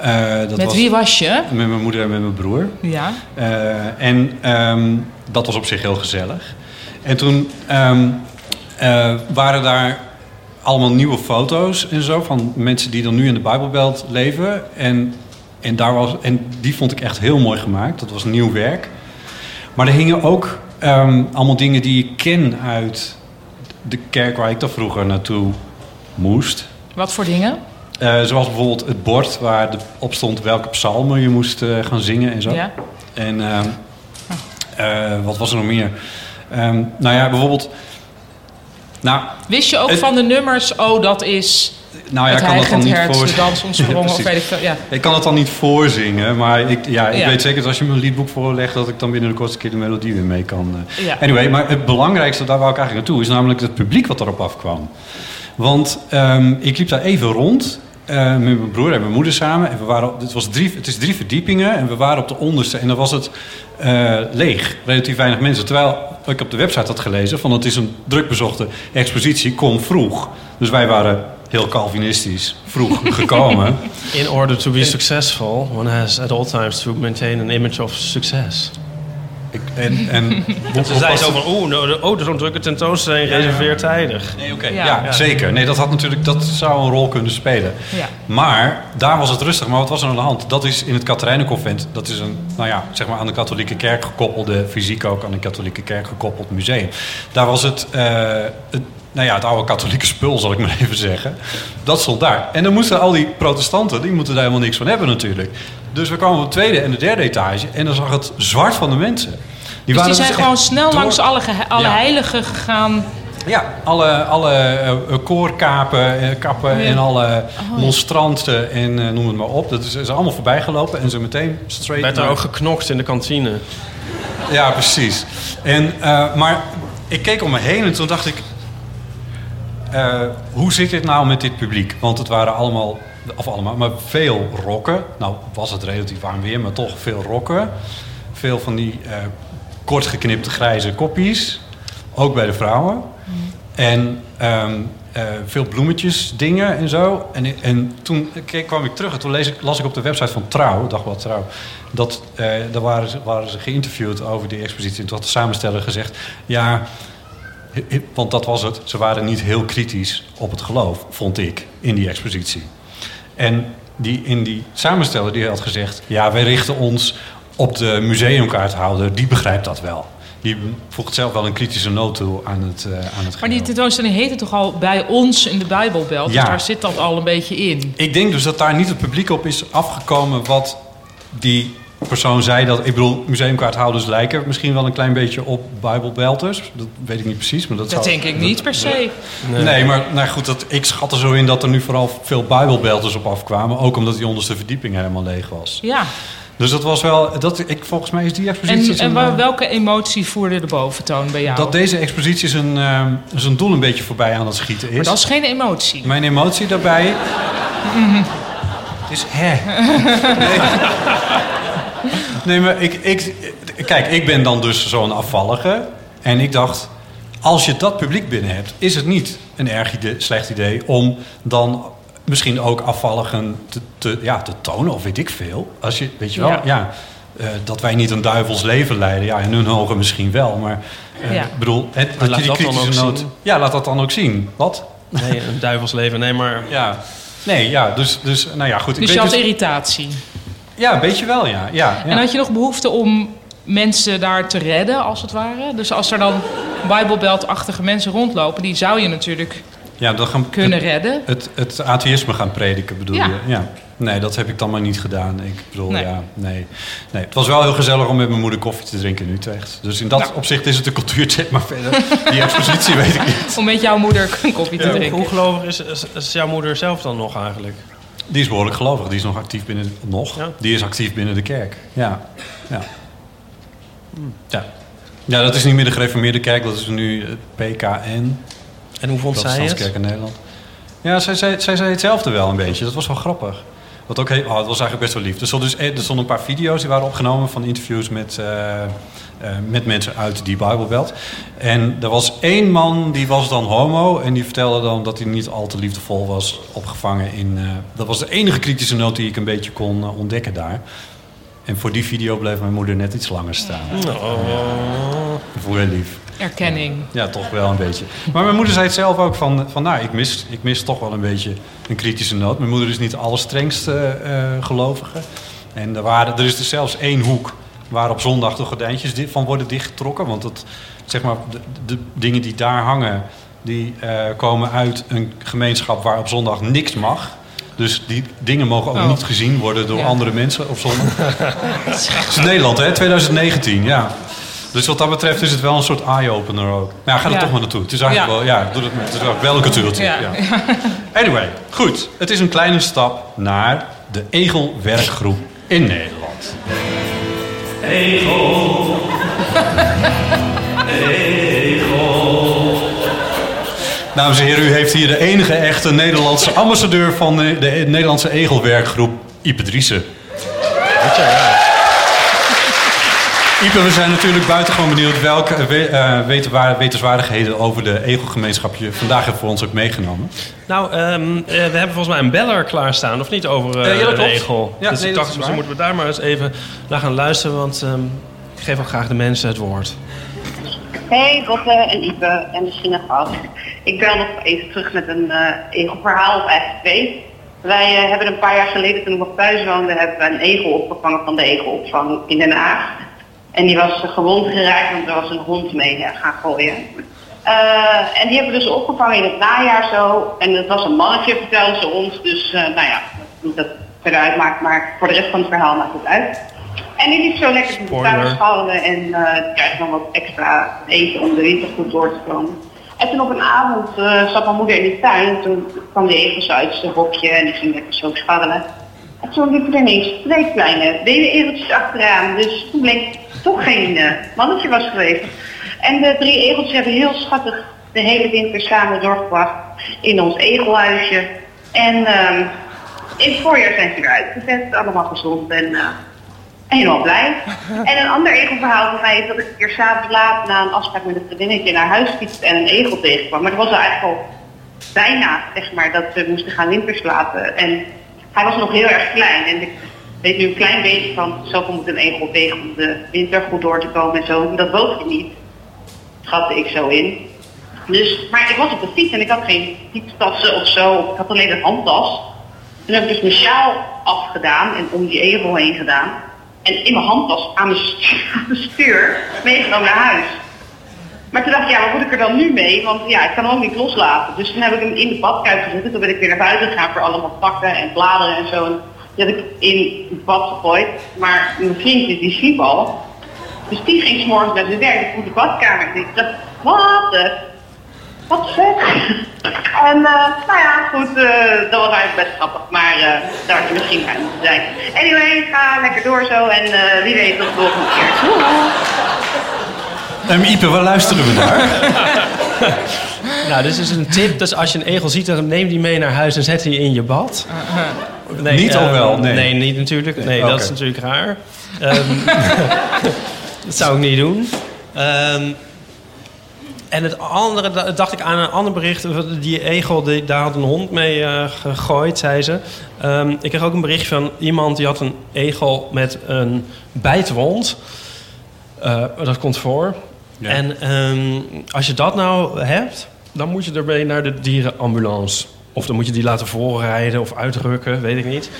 Eh, dat Met was wie was je? Met mijn moeder en met mijn broer. Ja. Eh, en ehm, dat was op zich heel gezellig. En toen ehm, eh, waren daar allemaal nieuwe foto's en zo van mensen die dan nu in de Bijbelbelt leven. En, en, daar was, en die vond ik echt heel mooi gemaakt. Dat was nieuw werk. Maar er hingen ook ehm, allemaal dingen die ik ken uit de kerk waar ik dan vroeger naartoe moest. Wat voor dingen? Eh, zoals bijvoorbeeld het bord waar de- op stond welke psalmen je moest eh, gaan zingen en zo. Ja. En ehm, eh, wat was er nog meer? Ehm, nou ja, bijvoorbeeld... Nou, Wist je ook Het- van de nummers, oh, dat is nou ja, ik kan dat dan niet voor... de dans ontsprongen, of precies. weet ik veel. Ja. Ik kan het dan niet voorzingen, maar ik, ja, ik Ja. weet zeker dat als je me een liedboek voorlegt... dat ik dan binnen de kortste keer de melodie weer mee kan. Ja. Anyway, maar het belangrijkste, daar wou ik eigenlijk naartoe... is namelijk het publiek wat erop afkwam. Want ehm, ik liep daar even rond eh, met mijn broer en mijn moeder samen. En we waren, op- het, was drie, het is drie verdiepingen en we waren op de onderste. En dan was het eh, leeg, relatief weinig mensen. Terwijl ik op de website had gelezen van het is een drukbezochte expositie, kom vroeg. Dus wij waren heel Calvinistisch vroeg gekomen. In order to be successful, one has at all times to maintain an image of success. Ik, en, en Ze zei zo van, oeh, nou, de- oh, zo'n drukke tentoonstelling, Ja, ja. reserveer tijdig. Nee, oké. Ja, zeker. Nee, dat had natuurlijk, dat zou een rol kunnen spelen. Ja. Maar daar was het rustig. Maar wat was er aan de hand? Dat is in het Katerijnenconvent. Dat is een, nou ja, zeg maar aan de katholieke kerk gekoppelde, fysiek ook aan de katholieke kerk gekoppeld museum. Daar was het, eh, het nou ja, het oude katholieke spul, zal ik maar even zeggen. Dat stond daar. En dan moesten al die protestanten, die moeten daar helemaal niks van hebben natuurlijk. Dus we kwamen op de tweede en de derde etage en dan zag het zwart van de mensen. dus die zijn echt gewoon snel door- langs alle, alle Ja. heiligen gegaan. ja, alle, alle eh, eh, koorkapen, eh, kappen Ja. en alle Oh. monstranten en eh, noem het maar op. Dat is, is allemaal voorbij gelopen en zo meteen straight Werd er naar- ook geknokt in de kantine. Ja, precies. En, eh, maar ik keek om me heen en toen dacht ik... eh, hoe zit dit nou met dit publiek? Want het waren allemaal, of allemaal, maar veel rokken. Nou was het relatief warm weer, maar toch veel rokken. Veel van die eh kort geknipte grijze koppies. Ook bij de vrouwen. En ehm, eh, veel bloemetjes, dingen en zo. En, en toen keek, kwam ik terug en toen lees ik, las ik op de website van Trouw, Dagblad Trouw, dat eh, daar waren ze, waren ze geïnterviewd over die expositie. En toen had de samensteller gezegd: Ja, Want dat was het. Ze waren niet heel kritisch op het geloof, vond ik, in die expositie. En die, in die samensteller die had gezegd... ja, wij richten ons op de museumkaarthouder. Die begrijpt dat wel. Die voegt zelf wel een kritische noot toe aan het, uh, aan het Maar die tentoonstelling heette toch al bij ons in de Bijbelbelt? Ja. Dus daar zit dat al een beetje in. Ik denk dus dat daar niet het publiek op is afgekomen wat die persoon zei. Dat, ik bedoel, museumkaarthouders lijken misschien wel een klein beetje op Bijbelbelters. Dat weet ik niet precies. Maar dat, Dat zou- denk ik niet per se. Nee, maar nou goed, dat, ik schat er zo in dat er nu vooral veel Bijbelbelters op afkwamen. Ook omdat die onderste verdieping helemaal leeg was. Ja. Dus dat was wel, dat, ik, volgens mij is die expositie... En, en een, waar- eh, welke emotie voerde de boventoon bij jou? dat deze expositie zijn, eh, zijn doel een beetje voorbij aan het schieten is. Maar dat is geen emotie. Mijn emotie daarbij... Het is hè. Nee, maar ik, ik, kijk, ik ben dan dus zo'n afvallige. En ik dacht, als je dat publiek binnen hebt, is het niet een erg idee, slecht idee om dan misschien ook afvalligen te, te, ja, te tonen, of weet ik veel. Als je, weet je wel, ja. Ja. eh, dat wij niet een duivels leven leiden. Ja, in hun ogen misschien wel, maar eh, Ja. ik bedoel, het, Maar dat je laat die dat dan kritische ook noot. zien. Ja, laat dat dan ook zien. Wat? Nee, een duivelsleven. Nee, maar... Ja. Nee, ja, dus, dus nou ja, goed. Dus ik je weet had dus- irritatie. Ja, een beetje wel, ja. ja, ja. En had je nog behoefte om mensen daar te redden, als het ware? Dus als er dan Bijbelbeltachtige mensen rondlopen, die zou je natuurlijk Ja, dan gaan kunnen redden. Het, het atheïsme gaan prediken, bedoel Ja. je? Ja. Nee, dat heb ik dan maar niet gedaan. Ik bedoel, Nee. ja, nee. nee. Het was wel heel gezellig om met mijn moeder koffie te drinken in Utrecht. Dus in dat Nou. opzicht is het een cultuurtip, maar verder, die expositie weet ik niet. Om met jouw moeder koffie te Ja, drinken. hoe gelovig is, is, is jouw moeder zelf dan nog eigenlijk? Die is behoorlijk gelovig. Die is nog actief binnen... Nog? Die is actief binnen de kerk. Ja. Ja. Ja. ja, dat is niet meer de gereformeerde kerk. Dat is nu het PKN. En hoe vond zij het? Kerk in Nederland. Ja, zij, zij, zij zei hetzelfde wel een beetje. Dat was wel grappig. Wat ook heel, oh, het was eigenlijk best wel lief. Er stonden, dus, er stonden een paar video's die waren opgenomen van interviews met, eh, eh, met mensen uit die Bijbelbelt. En er was één man die was dan homo en die vertelde dan dat hij niet al te liefdevol was opgevangen in. eh, dat was de enige kritische noot die ik een beetje kon eh, ontdekken daar. En voor die video bleef mijn moeder net iets langer staan. Dat vond ik heel lief. Erkenning. Ja, toch wel een beetje. Maar mijn moeder zei het zelf ook van, van nou, ik mis, ik mis toch wel een beetje een kritische noot. Mijn moeder is niet de allerstrengste eh, gelovige. En er, waren, er is dus zelfs één hoek waar op zondag de gordijntjes di- van worden dichtgetrokken. Want het, zeg maar, de, de dingen die daar hangen, die eh, komen uit een gemeenschap waar op zondag niks mag. Dus die dingen mogen ook Oh. niet gezien worden door Ja. andere mensen op zondag. Het is Nederland, hè? 2019, ja. Dus wat dat betreft is het wel een soort eye-opener ook. Maar ja, ga er Ja. toch maar naartoe. Het is eigenlijk Ja. wel, ja, doe dat. Het is wel- wel een cultuurtje. Ja. Ja. Anyway, goed. Het is een kleine stap naar de Egel-werkgroep in Nederland. Egel. Egel. Dames en heren, u heeft hier de enige echte Nederlandse ambassadeur van de, de Nederlandse Egelwerkgroep, Ipe Driessen. Ipe, we zijn natuurlijk buitengewoon benieuwd welke eh, we- wetenwa- wetenswaardigheden over de Egelgemeenschap je vandaag hebt voor ons ook meegenomen. Nou, ehm, eh, we hebben volgens mij een beller klaarstaan, of niet, over ja, dat de regel. Ja, dus nee, ik dacht, is misschien moeten we daar maar eens even naar gaan luisteren, want ehm, ik geef ook graag de mensen het woord. Hey Botte en Ipe en misschien een gast. Ik bel nog even terug met een eh egelverhaal, of eigenlijk twee. Wij hebben een paar jaar geleden, toen ik nog thuis woonde, hebben we een egel opgevangen van de egelopvang in Den Haag. En die was eh, gewond geraakt, want er was een hond mee eh, gaan gooien. Eh, en die hebben we dus opgevangen in het najaar zo. En het was een mannetje, vertelden ze ons. Dus eh, nou ja, niet dat het verder uitmaakt, maar voor de rest van het verhaal maakt het uit. En die liep zo lekker in de tuin en uh, krijgt dan wat extra eten om de winter goed door te komen. En toen op een avond eh, zat mijn moeder in de tuin en toen kwam die zo uit zijn hokje en die ging lekker zo scharrelen. En toen liepen er ineens twee kleine baby-egeltjes achteraan, dus toen bleek toch geen eh, mannetje was geweest. En de drie egeltjes hebben heel schattig de hele winter samen doorgebracht in ons egelhuisje. En ehm, in het voorjaar zijn ze weer uitgezet, allemaal gezond en eh, helemaal blij. En een ander egelverhaal van mij is dat ik een keer s'avonds laat na een afspraak met een vriendinnetje naar huis fietste en een egel tegenkwam. Maar dat was eigenlijk al bijna, zeg maar, dat we moesten gaan winterslapen. En hij was nog heel erg klein en ik weet nu een klein beetje van zoveel moet een egel tegen om de winter goed door te komen en zo. Dat woog hij niet, schatte ik zo in. Dus, maar ik was op de fiets en ik had geen fietstassen of zo. Ik had alleen een handtas. Toen heb ik dus mijn sjaal afgedaan en om die egel heen gedaan. En in mijn handtas aan mijn stuur meegenomen naar huis. Maar toen dacht ik, ja, wat moet ik er dan nu mee? Want ja, ik kan hem ook niet loslaten. Dus toen heb ik hem in de badkuip gezet. En toen ben ik weer naar buiten gegaan voor allemaal pakken en bladeren en zo. Had ik in bad gegooid. Maar mijn vriendje, die sliep al. Dus die ging s'morgens naar zijn werk. Ik de badkamer. Ik dacht, wat. Wat vet. En eh, nou ja, goed, eh, dat was eigenlijk best grappig. Maar eh, daar had je misschien bij moeten zijn. Anyway, ga lekker door zo. En wie weet tot de volgende keer. Um, Ipe, waar luisteren we naar? Nou, dit is een tip. Dus als je een egel ziet, dan neem die mee naar huis en zet die in je bad. Niet eh, of wel? Nee. niet natuurlijk. Nee, dat is natuurlijk raar. Ehm, dat zou ik niet doen. Ehm, en het andere, da- dacht ik aan een ander bericht. Die egel, die, daar had een hond mee eh, gegooid, zei ze. Ehm, ik kreeg ook een bericht van iemand die had een egel met een bijtwond. Eh, dat komt voor. En ehm, als je dat nou hebt, dan moet je ermee naar de dierenambulance. Of dan moet je die laten voorrijden of uitrukken, weet ik niet.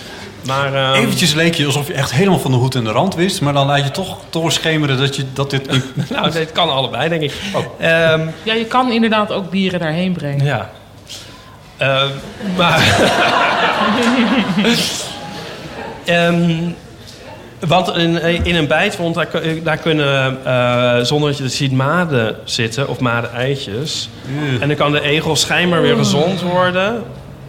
Maar, ehm, Eventjes leek je alsof je echt helemaal van de hoed en de rand wist. Maar dan laat je toch doorschemeren dat, je, dat dit nou, het kan allebei, denk ik. Oh. Ehm, Ja, je kan inderdaad ook dieren daarheen brengen. Ja. Ehm, maar... Ehm, want in, in een bijtwond, daar, kun- daar kunnen, eh, zonder dat je het ziet, maden zitten of maden-eitjes. En dan kan de egel schijnbaar weer gezond worden.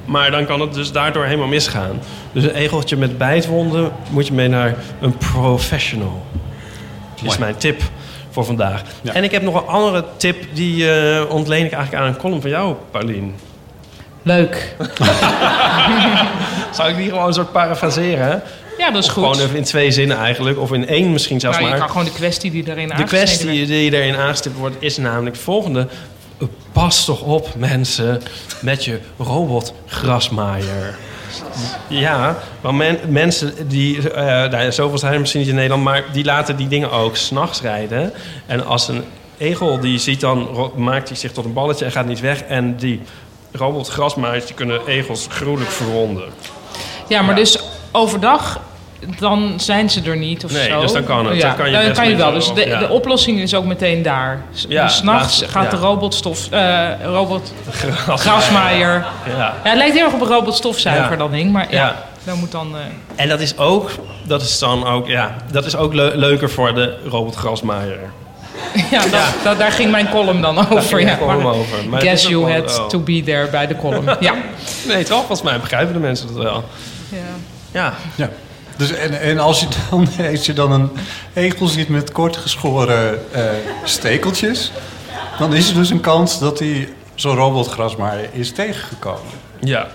Maar dan kan het dus daardoor helemaal misgaan. Dus een egeltje met bijtwonden moet je mee naar een professional. Dat is Mooi. mijn tip voor vandaag. En ik heb nog een andere tip, die eh, ontleen ik eigenlijk aan een column van jou, Paulien. Leuk. Zou ik die gewoon een soort parafraseren? Ja, dat is Of goed. Gewoon even in twee zinnen eigenlijk, of in één misschien zelfs Nou, je maar. kan gewoon de kwestie die erin De kwestie werd. die erin aangestipt wordt is namelijk de volgende. Pas toch op, mensen, met je robotgrasmaaier. Ja, want men- mensen die, nou ja, zoveel zijn er misschien niet in Nederland, maar die laten die dingen ook s'nachts rijden. En als een egel die ziet, dan maakt hij zich tot een balletje en gaat niet weg. En die robotgrasmaaiers die kunnen egels gruwelijk verwonden. Ja, maar dus overdag, dan zijn ze er niet of Nee, zo. dus dan kan het. Ja, Dan kan je dan kan je wel. Dus de, ja. de oplossing is ook meteen daar. S- Ja, dus 's nachts laat- gaat de robotstof, eh robot grasmaaier. Ja. Ja, het lijkt heel erg op een robotstofzuiger dan ding, maar ja, dan moet dan. eh, En dat is ook, dat is dan ook, ja, dat is ook leu- leuker voor de robotgrasmaaier. ja, dat, dat- daar ging mijn column dan over. mijn column maar over. Maar guess you had oh. to be there bij de column. ja. Nee, toch? Volgens mij begrijpen de mensen dat wel. Ja. Ja. Dus en, en als, je dan, als je dan een egel ziet met kort geschoren eh, stekeltjes... dan is er dus een kans dat hij zo'n robotgrasmaaier is tegengekomen. Ja.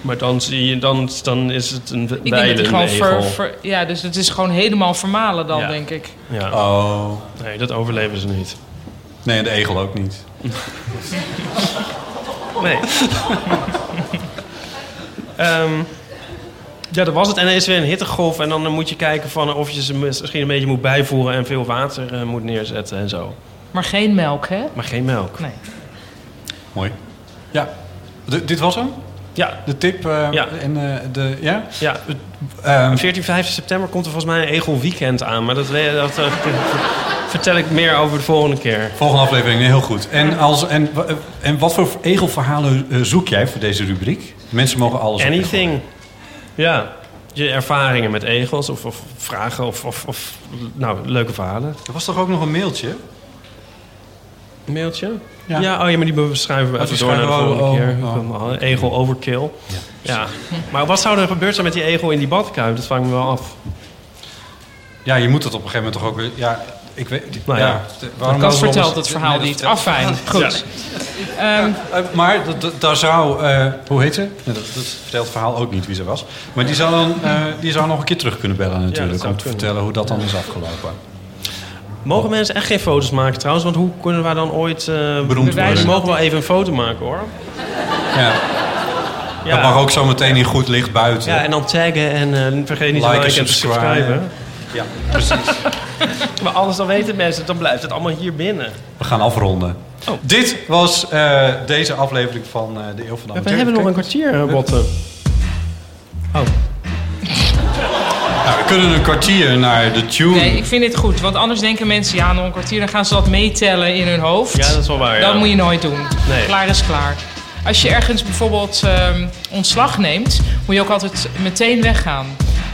Maar dan zie je, dan, dan is het een Ik denk dat gewoon ver, ver- Ja, dus het is gewoon helemaal vermalen dan, Ja. denk ik. Ja. Oh. Nee, dat overleven ze niet. Nee, de egel ook niet. Nee. Ehm, ja, dat was het. En er is weer een hittegolf. En dan moet je kijken van of je ze misschien een beetje moet bijvoeren... en veel water eh, moet neerzetten en zo. Maar geen melk, hè? Maar geen melk. Nee. Mooi. Ja. D- dit was hem? Ja. De tip eh, Ja. en eh, de... Ja? Ja, Ehm, 14, 15 september komt er volgens mij een Egel Weekend aan. Maar dat, dat eh, vertel ik meer over de volgende keer. Volgende aflevering, heel goed. En, als, en, en wat voor egelverhalen eh, zoek jij voor deze rubriek? Mensen mogen alles Anything. Ja. Je ervaringen met egels of, of vragen of, of, of nou, leuke verhalen. Er was toch ook nog een mailtje? Een mailtje? Ja. Ja, oh ja, maar die beschrijven we Oh, even door naar de volgende keer. oh, oh. Egel overkill. Ja. Maar wat zou er gebeurd zijn met die egel in die badkuip? Dat vraag ik me wel af. Ja, je moet het op een gegeven moment toch ook... weer- Ja, ik weet... Nou ja. t- Kas was vertelt het verhaal niet. Afijn, goed. Ehm, Eh, maar daar zou... eh, hoe heet ze? Dat, dat vertelt het verhaal ook niet wie ze was. Maar die zou, dan, eh, die zou nog een keer terug kunnen bellen natuurlijk... om te vertellen hoe dat dan is afgelopen. Mogen mensen echt geen foto's maken trouwens? Want hoe kunnen wij dan ooit... eh Beroemd Wij worden. mogen wel even een foto maken hoor. Ja. Dat mag ook zo meteen in goed licht buiten. Ja, en dan taggen en vergeet niet te Like en liken en te subscribe. subscriben. Ja, precies. Maar anders dan weten mensen, dan blijft het allemaal hier binnen. We gaan afronden. Dit was eh, deze aflevering van eh, de Eeuw van de We hebben nog een kwartier, eh, Botten. Oh. nou, we kunnen een kwartier naar de tune. Nee, ik vind dit goed. Want anders denken mensen, ja, nog een kwartier, dan gaan ze dat meetellen in hun hoofd. Ja, dat is wel waar, ja. Dat moet je nooit doen. Nee. Klaar is klaar. Als je ergens bijvoorbeeld ehm, ontslag neemt, moet je ook altijd meteen weggaan.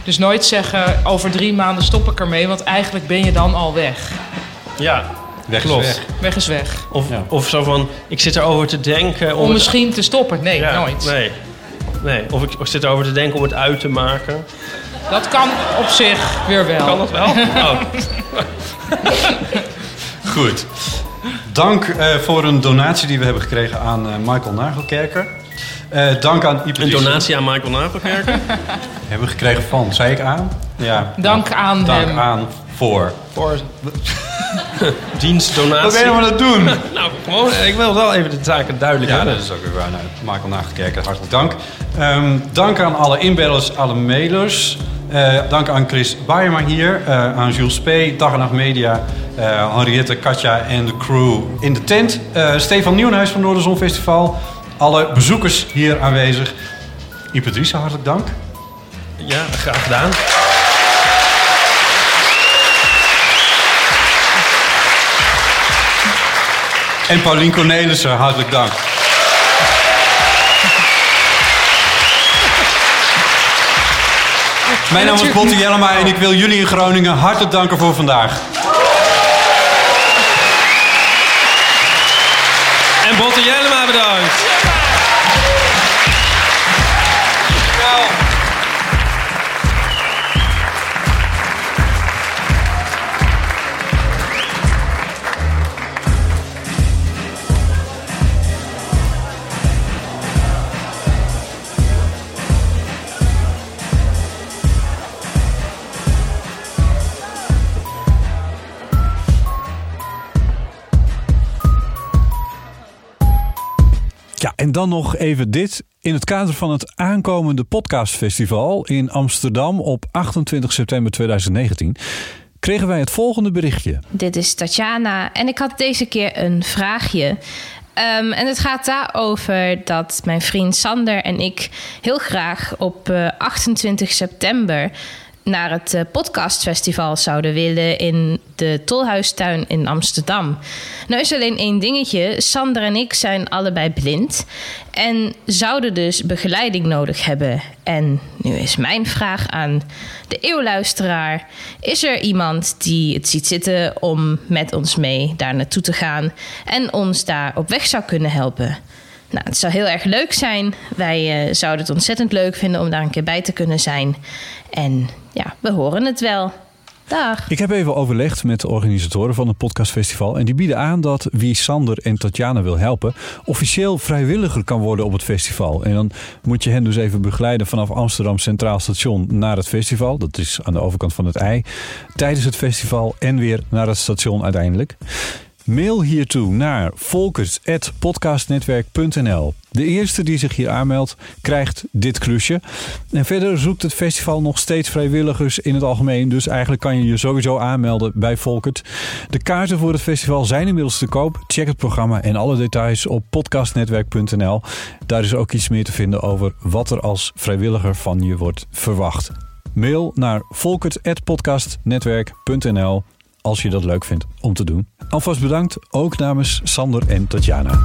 Dus nooit zeggen, over drie maanden stop ik ermee, want eigenlijk ben je dan al weg. Ja, Weg is weg. Weg is weg. Of, of zo van, ik zit erover te denken... Om het- misschien te stoppen. Nee, Ja, nooit. Nee. nee. Of ik zit erover te denken om het uit te maken. Dat kan op zich weer wel. Kan dat wel? Oh. Goed. Dank eh, voor een donatie die we hebben gekregen aan eh, Michael Nagelkerker. Eh, dank aan Ipe Een donatie aan Michael Nagelkerker? Hebben we gekregen van, zei ik aan? Ja. Dank aan Dank hem. aan voor. Voor dienstdonatie. Wat ben je nou aan het doen? nou, gewoon, ik wil wel even de zaken duidelijk Ja, hebben. dat is ook weer waar. Nou, Michael Nagelkerker, hartelijk dank. Ehm, dank aan alle inbellers, alle mailers. Eh, dank aan Chris Baiema hier, eh, aan Jules Spee, Dag en Nacht Media, eh, Henriette, Katja en de crew in de tent. Eh, Stefan Nieuwenhuis van Noorderzon Festival. Alle bezoekers hier aanwezig. Ipe Driessen, hartelijk dank. Ja, graag gedaan. En Paulien Cornelissen, hartelijk dank. Mijn naam is Botte Jellema en ik wil jullie in Groningen hartelijk danken voor vandaag. En Botte Jellema bedankt. En dan nog even dit. In het kader van het aankomende podcastfestival in Amsterdam op 28 september 2019 kregen wij het volgende berichtje. Dit is Tatjana en ik had deze keer een vraagje. Ehm, en het gaat daarover dat mijn vriend Sander en ik heel graag op eh, 28 september naar het eh, podcastfestival zouden willen in de Tolhuistuin in Amsterdam. Nou is alleen één dingetje. Sander en ik zijn allebei blind en zouden dus begeleiding nodig hebben. En nu is mijn vraag aan de eeuwluisteraar. Is er iemand die het ziet zitten om met ons mee daar naartoe te gaan en ons daar op weg zou kunnen helpen? Nou, het zou heel erg leuk zijn. Wij eh, zouden het ontzettend leuk vinden om daar een keer bij te kunnen zijn. En ja, we horen het wel. Dag. Ik heb even overlegd met de organisatoren van het podcastfestival. En die bieden aan dat wie Sander en Tatjana wil helpen, officieel vrijwilliger kan worden op het festival. En dan moet je hen dus even begeleiden vanaf Amsterdam Centraal Station naar het festival. Dat is aan de overkant van het ei. Tijdens het festival en weer naar het station uiteindelijk. Mail hiertoe naar volkers.podcastnetwerk.nl. De eerste die zich hier aanmeldt, krijgt dit klusje. En verder zoekt het festival nog steeds vrijwilligers in het algemeen. Dus eigenlijk kan je je sowieso aanmelden bij Volkert. De kaarten voor het festival zijn inmiddels te koop. Check het programma en alle details op podcastnetwerk.nl. Daar is ook iets meer te vinden over wat er als vrijwilliger van je wordt verwacht. Mail naar volkert.podcastnetwerk.nl als je dat leuk vindt om te doen. Alvast bedankt, ook namens Sander en Tatjana.